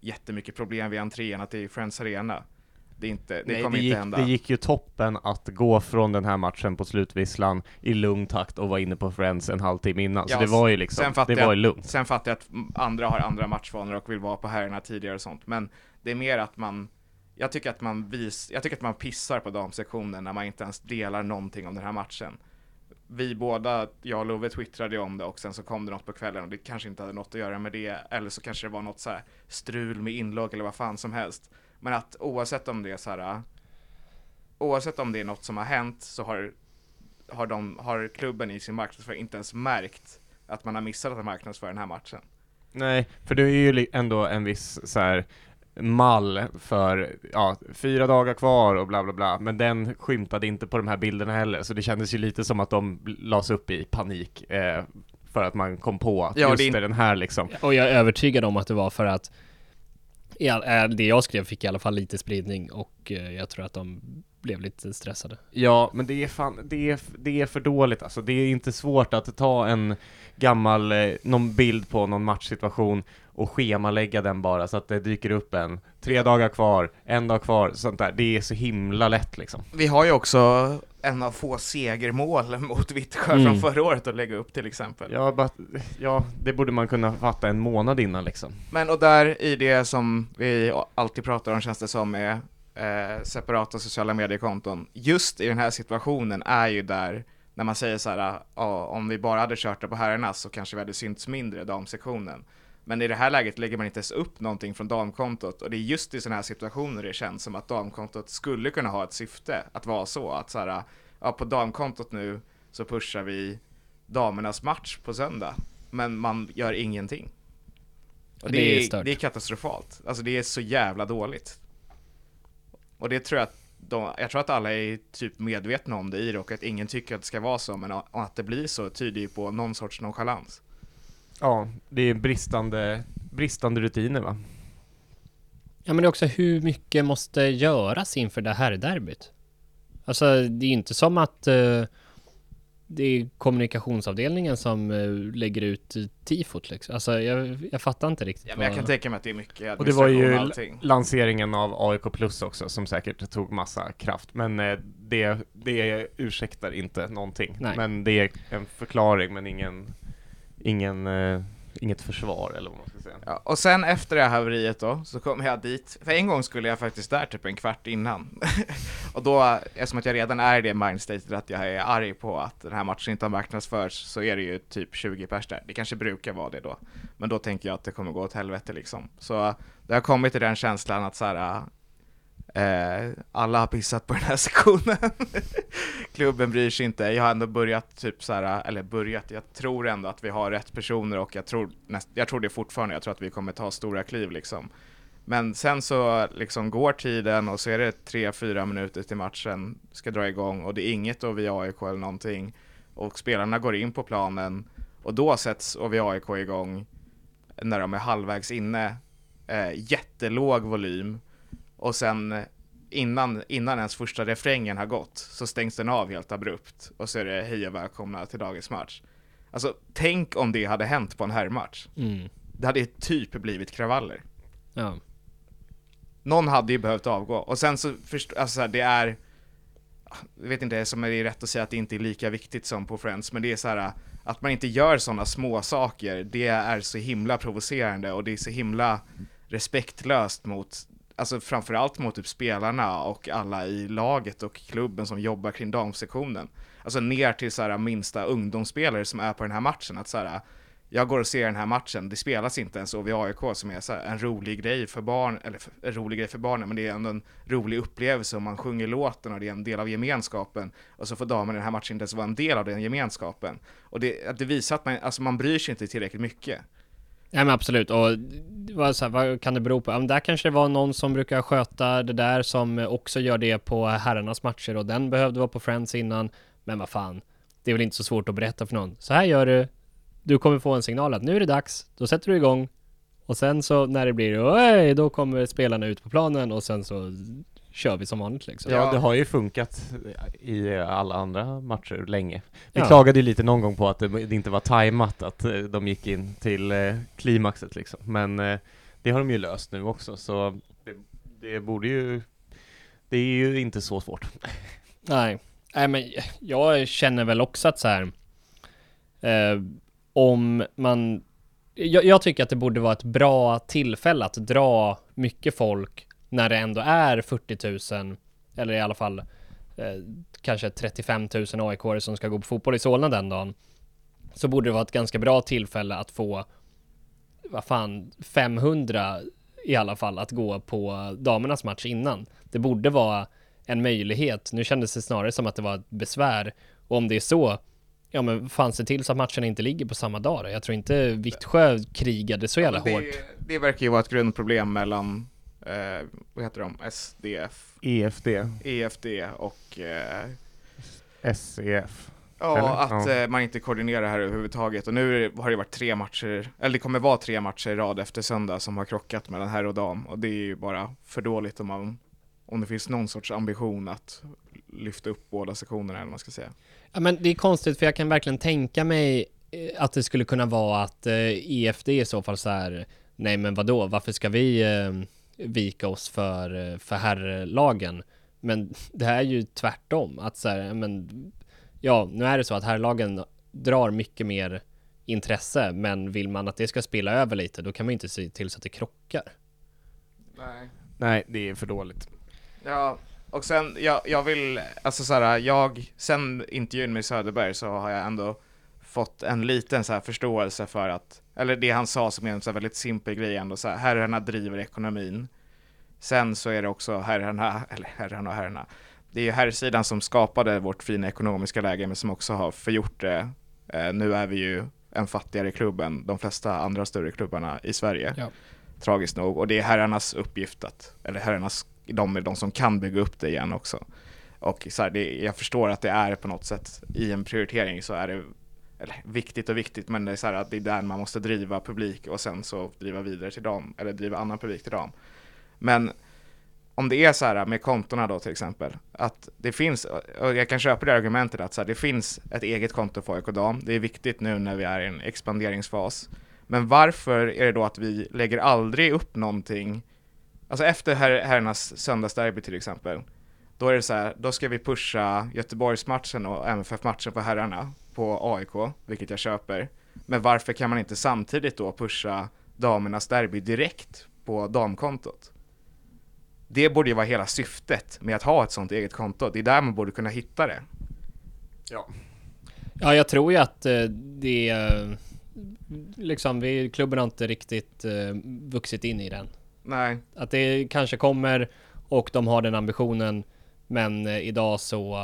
jättemycket problem vid entrén, att det är Friends Arena. Det, inte, det Nej, kommer det, inte gick, hända. det gick ju toppen att gå från den här matchen på slutvisslan i lugn takt och vara inne på Friends en halvtimme innan, så Ja, det var ju liksom, det jag- var ju lugnt. Sen fattar jag att andra har andra matchvanor och vill vara på herrarna tidigare och sånt, men det är mer att man jag tycker att man vis, jag tycker att man pissar på damsektionen när man inte ens delar någonting om den här matchen. Vi båda, jag och Love twittrade om det och sen så kom det något på kvällen och det kanske inte hade något att göra med det, eller så kanske det var något så här strul med inlogg eller vad fan som helst. Men att oavsett om det är så här, oavsett om det är något som har hänt så har, har, de, har klubben i sin marknadsföring inte ens märkt att man har missat att marknadsföra den här matchen. Nej, för det är ju ändå en viss så här mall för, ja, fyra dagar kvar och bla bla bla, men den skymtade inte på de här bilderna heller, så det kändes ju lite som att de lades upp i panik eh, för att man kom på att Ja, just det är den här liksom. Och jag är övertygad om att det var för att äh, Eh, det jag skrev fick i alla fall lite spridning och eh, jag tror att de blev lite stressade. Ja, men det är fan, det är, det är för dåligt alltså. Det är inte svårt att ta en gammal, eh, någon bild på någon matchsituation och schemalägga den bara så att det dyker upp en, tre dagar kvar, en dag kvar, sånt där. Det är så himla lätt liksom. Vi har ju också en av få segermål mot Vittsjö Mm. från förra året att lägga upp till exempel. Ja, bara, ja, det borde man kunna fatta en månad innan liksom. Men och där i det som vi alltid pratar om känns det som är eh, separata sociala mediekonton. Just i den här situationen är ju där när man säger så här, ja, om vi bara hade kört det på herrarna så kanske vi hade synts mindre damsektionen. Men i det här läget lägger man inte ens upp någonting från damkontot och det är just i sådana här situationer det känns som att damkontot skulle kunna ha ett syfte att vara så att så här, ja, på damkontot nu så pushar vi damernas match på söndag, men man gör ingenting. Och det, Det är stört. det är katastrofalt. Alltså det är så jävla dåligt. Och det tror jag att de, jag tror att alla är typ medvetna om det i det och att ingen tycker att det ska vara så, men att det blir så tyder ju på någon sorts nonchalans. Ja, det är bristande, bristande rutiner va? Ja men det är också hur mycket måste göras inför det här derbyt? Alltså det är inte som att eh, det är kommunikationsavdelningen som eh, lägger ut tifot liksom. Alltså jag, jag fattar inte riktigt. Ja, men jag kan tänka mig att det är mycket Och det var ju allting. lanseringen av AIK Plus också som säkert tog massa kraft. Men eh, det, det ursäktar inte någonting. Nej. Men det är en förklaring men ingen, ingen, eh, inget försvar eller vad man ska säga. Ja, och sen efter det här haveriet då, så kom jag dit, för en gång skulle jag faktiskt där typ en kvart innan. och då, eftersom att jag redan är i det mindstatet att jag är arg på att den här matchen inte har marknadsförts, så är det ju typ 20 pers där. Det kanske brukar vara det då. Men då tänker jag att det kommer gå åt helvete liksom. Så det har kommit till den känslan att så här, eh, alla har pissat på den här sektionen. Klubben bryr sig inte. Jag har ändå börjat typ så här, eller börjat, jag tror ändå att vi har rätt personer och jag tror, näst, jag tror det fortfarande, jag tror att vi kommer ta stora kliv liksom. Men sen så liksom går tiden och så är det tre, fyra minuter till matchen ska dra igång och det är inget då via AIK eller någonting. Och spelarna går in på planen och då sätts AIK igång när de är halvvägs inne. Eh, jättelåg volym och sen eh, innan, innan ens första refrängen har gått så stängs den av helt abrupt och så är det hej och välkomna till dagens match. Alltså tänk om det hade hänt på en herrmatch. Mm. Det hade typ blivit kravaller. Ja. Någon hade ju behövt avgå och sen så förstår, alltså så här, det är jag vet inte som är det rätt att säga att det inte är lika viktigt som på Friends, men det är så här att man inte gör sådana små saker, det är så himla provocerande och det är så himla respektlöst mot, alltså framförallt mot typ spelarna och alla i laget och klubben som jobbar kring damsektionen. Alltså ner till så här minsta ungdomsspelare som är på den här matchen, att så här jag går och ser den här matchen, det spelas inte ens AIK som är så här en rolig grej för barn, eller för, en rolig grej för barnen, men det är ändå en rolig upplevelse och man sjunger låten och det är en del av gemenskapen. Och så får damerna i den här matchen inte ens vara en del av den gemenskapen. Och det, det visar att man, alltså man bryr sig inte tillräckligt mycket. Ja men absolut, och vad, så här, vad kan det bero på? Ja, men där kanske det var någon som brukar sköta det där som också gör det på herrarnas matcher och den behövde vara på Friends innan. Men vad fan, det är väl inte så svårt att berätta för någon. Så här gör du, du kommer få en signal att nu är det dags, då sätter du igång. Och sen så när det blir oj, då kommer spelarna ut på planen och sen så kör vi som vanligt liksom. Ja, det har ju funkat i alla andra matcher länge. Vi Ja. klagade ju lite någon gång på att det det inte var tajmat, att eh, de gick in till eh, klimaxet liksom. Men eh, det har de ju löst nu också, så det, det borde ju... Det är ju inte så svårt. Nej, nej men jag känner väl också att så här. Eh, om man... Jag, jag tycker att det borde vara ett bra tillfälle att dra mycket folk när det ändå är 40 000, eller i alla fall eh, kanske 35 000 aik som ska gå på fotboll i Solna den dagen. Så borde det vara ett ganska bra tillfälle att få, vad fan, 500 i alla fall att gå på damernas match innan. Det borde vara en möjlighet. Nu kändes det snarare som att det var ett besvär. Och om det är så, ja men fan se till så att matcherna inte ligger på samma dag då. Jag tror inte Vittsjö krigade så jävla det, hårt. det verkar ju vara ett grundproblem mellan, eh, vad heter de, SDF, EFD, EFD och eh, SEF. Ja, Eller? att Ja. eh, man inte koordinerar här överhuvudtaget. Och nu har det varit tre matcher, eller det kommer vara tre matcher i rad efter söndag som har krockat mellan herr och dam. Och det är ju bara för dåligt om, man, om det finns någon sorts ambition att lyfta upp båda sektionerna eller vad man ska säga. Ja men det är konstigt för jag kan verkligen tänka mig eh, att det skulle kunna vara att eh, EFD i så fall så här, nej men vadå, varför ska vi eh, vika oss för, för herrlagen? Men det här är ju tvärtom, att så här, men ja, nu är det så att herrlagen drar mycket mer intresse, men vill man att det ska spela över lite, då kan man ju inte se till så att det krockar. Nej. Nej, det är för dåligt. Ja, Och sen, jag, jag vill, alltså såhär, jag, sen intervjun med Söderberg så har jag ändå fått en liten så här förståelse för att, eller det han sa som är en så här väldigt simpel grej ändå så här, herrarna driver ekonomin. Sen så är det också herrarna, eller herrarna och herrarna, det är ju herrsidan som skapade vårt fina ekonomiska läge men som också har förgjort det. Eh, nu är vi ju en fattigare klubb än de flesta andra större klubbarna i Sverige. Ja. Tragiskt nog. Och det är herrarnas uppgift att, eller herrarnas, de är de som kan bygga upp det igen också. Och så här, det, jag förstår att det är på något sätt i en prioritering så är det eller, viktigt och viktigt men det är så här att det är där man måste driva publik och sen så driva vidare till dem eller driva annan publik till dem. Men om det är så här med kontona då till exempel, att det finns, och jag kan köpa det argumentet att så här, det finns ett eget konto för AIK Dam, det är viktigt nu när vi är i en expanderingsfas. Men varför är det då att vi lägger aldrig upp någonting, alltså efter her herrarnas söndagsderby till exempel, då är det så här, då ska vi pusha Göteborgsmatchen och MFF-matchen på herrarna på AIK, vilket jag köper. Men varför kan man inte samtidigt då pusha damernas derby direkt på damkontot? Det borde ju vara hela syftet med att ha ett sånt eget konto. Det är där man borde kunna hitta det. Ja. Ja, jag tror ju att eh, det eh, liksom, vi, klubben har inte riktigt eh, vuxit in i den. Nej, Att det kanske kommer och de har den ambitionen. Men idag så,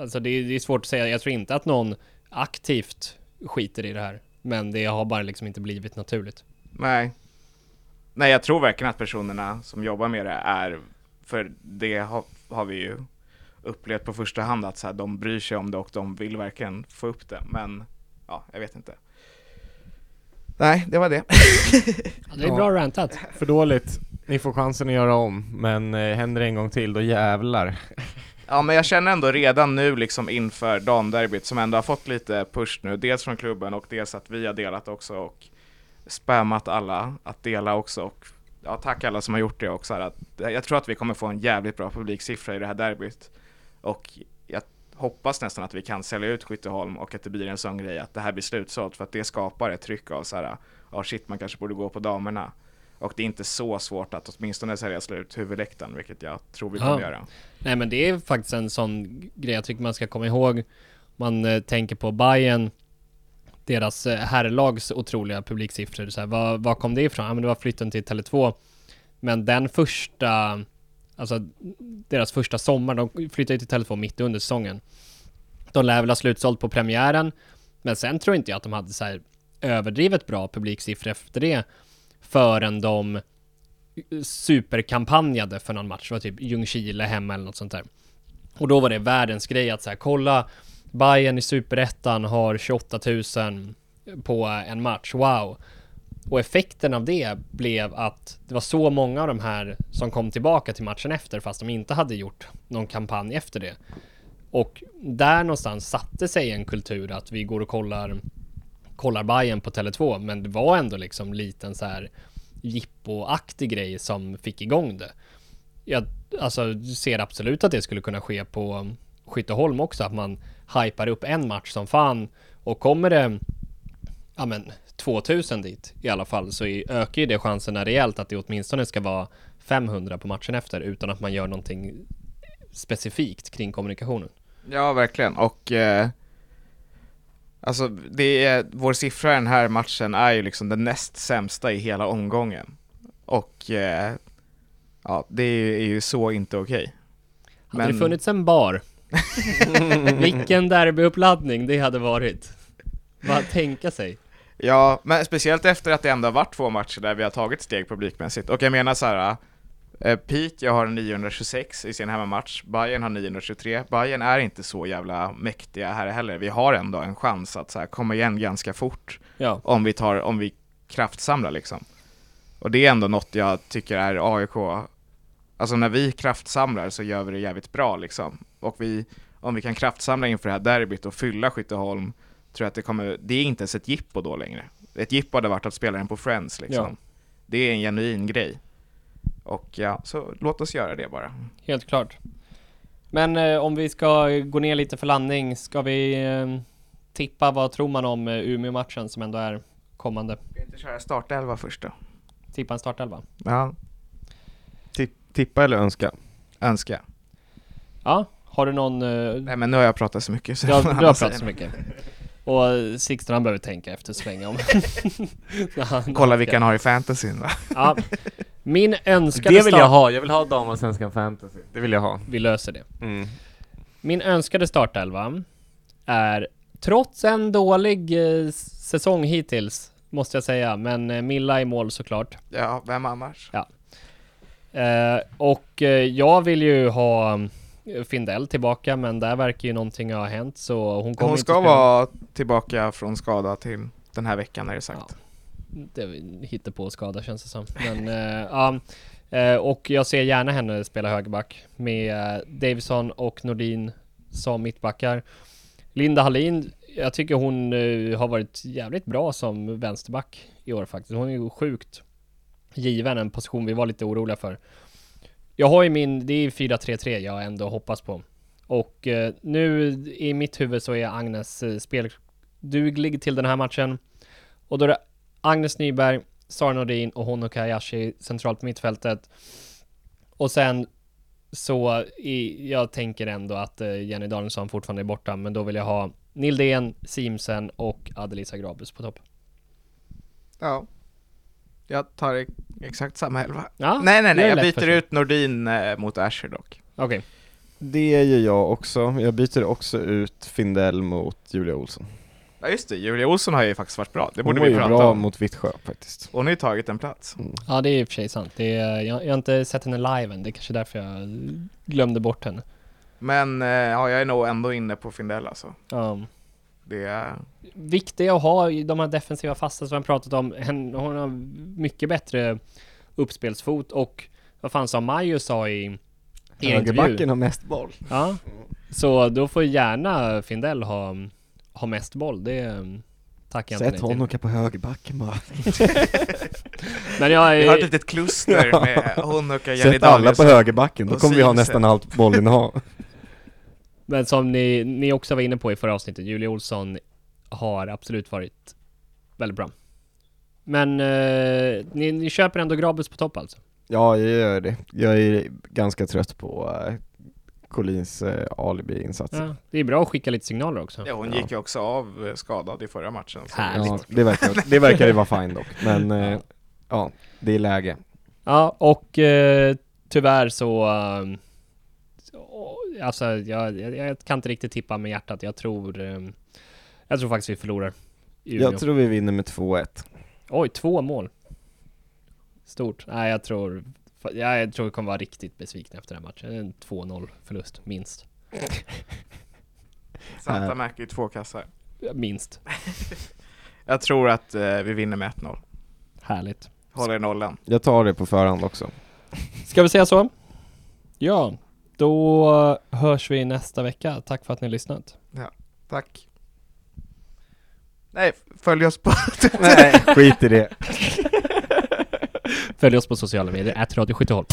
alltså det, är- det är svårt att säga. Jag tror inte att någon aktivt skiter i det här. Men det har bara liksom inte blivit naturligt. nej. Nej, jag tror verkligen att personerna som jobbar med det är, för det har, har vi ju upplevt på första hand att så här, de bryr sig om det och de vill verkligen få upp det. Men, ja, jag vet inte. Nej, det var det. Ja, det är bra rantat. För dåligt. Ni får chansen att göra om, men eh, händer det en gång till, då jävlar. Ja, men jag känner ändå redan nu liksom inför damderbyt som ändå har fått lite push nu, dels från klubben och dels att vi har delat också och spammat alla att dela också och ja, tack alla som har gjort det också. Att, jag tror att vi kommer få en jävligt bra publiksiffra i det här derbyt och jag hoppas nästan att vi kan sälja ut Skytteholm och att det blir en sån grej att det här blir slutsålt för att det skapar ett tryck av så här, ja shit man kanske borde gå på damerna. Och det är inte så svårt att åtminstone sälja slut huvudläktaren, vilket jag tror vi kommer Ja. göra. Nej men det är faktiskt en sån grej jag tycker man ska komma ihåg. Man eh, tänker på Bayern deras eh, herrlags otroliga publiksiffror. Så här, vad, vad kom det ifrån? Ja men det var flytten till Tele2. Men den första, alltså deras första sommar, de flyttade till Tele2 mitt under säsongen. De lär väl ha slutsålt på premiären. Men sen tror inte jag att de hade så här överdrivet bra publiksiffror efter det. Förrän de superkampanjade för någon match. Det var typ Ljungskile hemma eller något sånt där. Och då var det världens grej att så här, kolla Bayern i superettan har 28 000 på en match, wow. Och effekten av det blev att det var så många av de här som kom tillbaka till matchen efter fast de inte hade gjort någon kampanj efter det. Och där någonstans satte sig en kultur att vi går och kollar kollar Bayern på Tele2 men det var ändå liksom liten så här jippoaktig grej som fick igång det. Jag alltså, ser absolut att det skulle kunna ske på Skytteholm också, att man hypar upp en match som fan och kommer det ja men 2000 dit i alla fall så ökar ju det chanserna rejält att det åtminstone ska vara 500 på matchen efter utan att man gör någonting specifikt kring kommunikationen. Ja, verkligen. Och eh, alltså, det är, vår siffra i den här matchen är ju liksom den näst sämsta i hela omgången. Och eh, ja, det är ju, så inte okej. Hade Men- det funnits en bar Vilken derbyuppladdning det hade varit. Bara tänka sig. Ja, men speciellt efter att det ändå har varit två matcher där vi har tagit steg publikmässigt. Och jag menar så här. Eh, Piteå har 926 i sin hemmamatch, Bayern har 923. Bayern är inte så jävla mäktiga här heller. Vi har ändå en chans att så här, komma igen ganska fort. Ja. om vi tar, om vi kraftsamlar liksom. Och det är ändå något jag tycker är AIK, alltså när vi kraftsamlar så gör vi det jävligt bra liksom. Och vi, om vi kan kraftsamla inför det här derbyt och fylla Skytteholm, tror jag att det kommer, det är inte ens ett jippo då längre. Ett jippo hade varit att spela den på Friends liksom. Ja. Det är en genuin grej. Och ja, så låt oss göra det bara. Helt klart. Men eh, om vi ska gå ner lite för landning, ska vi eh, tippa vad tror man om eh, Umeå-matchen som ändå är kommande? Ska vi inte köra startelva först då? Tippa en startelva. Ja. Ti- tippa eller önska? önska. Ja, har du någon... eh, Nej men nu har jag pratat så mycket så du, har, du har pratat så mycket. Och Sixten han behöver tänka efter så länge om... Kolla vilka han har i fantasyn va? Ja. Min önskade Det vill jag ha, jag vill ha damallsvenskan fantasy. Det vill jag ha. Vi löser det. Mm. Min önskade startelva är, trots en dålig eh, säsong hittills, måste jag säga, men eh, Milla i mål såklart. Ja, vem annars? Eh, och eh, jag vill ju ha Findell tillbaka, men där verkar ju någonting ha hänt, så hon kommer Hon inte ska spela. vara tillbaka från skada till den här veckan är det sagt. Det hittar på skada känns det som. Men, ja. Eh, och jag ser gärna henne spela högerback med eh, Davison och Nordin som mittbackar. Linda Hallin, jag tycker hon eh, har varit jävligt bra som vänsterback i år faktiskt. Hon är ju sjukt given, en position vi var lite oroliga för. Jag har ju min, det är 4-3-3 jag ändå hoppas på. Och eh, nu i mitt huvud så är Agnes eh, spelduglig till den här matchen. Och då är det Agnes Nyberg, Sara Nordin och Hono Kayashi centralt på mittfältet. Och sen så i, jag tänker ändå att eh, Jenny Danielsson fortfarande är borta, men då vill jag ha Nildén, Simsen och Adelisa Grabus på topp. Ja. Jag tar exakt samma elva. Ja, nej, nej, nej, jag byter ut Nordin eh, mot Asher dock. Okej. Det gör jag också. Jag byter också ut Findell mot Julia Olsson. Ja just det, Julia Olsson har ju faktiskt varit bra. Det Hon borde var vi ju prata bra om. mot Vittsjö faktiskt. Hon har ju tagit en plats. Ja, det är i och för sig sant. Det är, jag, jag har inte sett henne live än. Det är kanske därför jag glömde bort henne. Men eh, ja, jag är nog ändå inne på Findell alltså. Ja. Det är... viktiga att ha i de här defensiva fasta som jag pratat om. Hon har mycket bättre uppspelsfot och vad fan sa Majo sa i? Högerbacken har mest boll. Ja. Så då får gärna Findell ha, ha mest boll. Det tackar jag Sätt inte till. honom på högerbacken bara. Men jag Vi har ett är, litet kluster med hon och Jenny Sätt alla på högerbacken, då kommer vi ha nästan allt bollinnehav. Men som ni, ni också var inne på i förra avsnittet, Julia Olsson har absolut varit väldigt bra. Men eh, ni, ni köper ändå Grabus på topp alltså? Ja, jag gör det. Jag är ganska trött på uh, Collins uh, alibi-insatser. Ja, det är bra att skicka lite signaler också. Ja, hon Ja. gick ju också av eh, skadad i förra matchen. så- Härligt. Ja, det verkar, det verkar ju vara fine dock, men eh, ja, det är läge. Ja, och eh, tyvärr så... eh, så- alltså, jag, jag, jag kan inte riktigt tippa med hjärtat. Jag tror... eh, jag tror faktiskt vi förlorar. Jag tror vi vinner med 2-1. Oj, två mål. Stort. Nej, jag tror... ja, Jag tror vi kommer vara riktigt besvikna efter den här matchen. En 2-0 förlust, minst. Santa märker ju två kassar. Minst. Jag tror att eh, vi vinner med 1-0. Härligt. Håller nollan. Jag tar det på förhand också. Ska vi säga så? Ja, då hörs vi nästa vecka. Tack för att ni har lyssnat. Tack. Nej, följ oss på... Nej, skit i det. Följ oss på sociala medier, att Radio Skytteholm.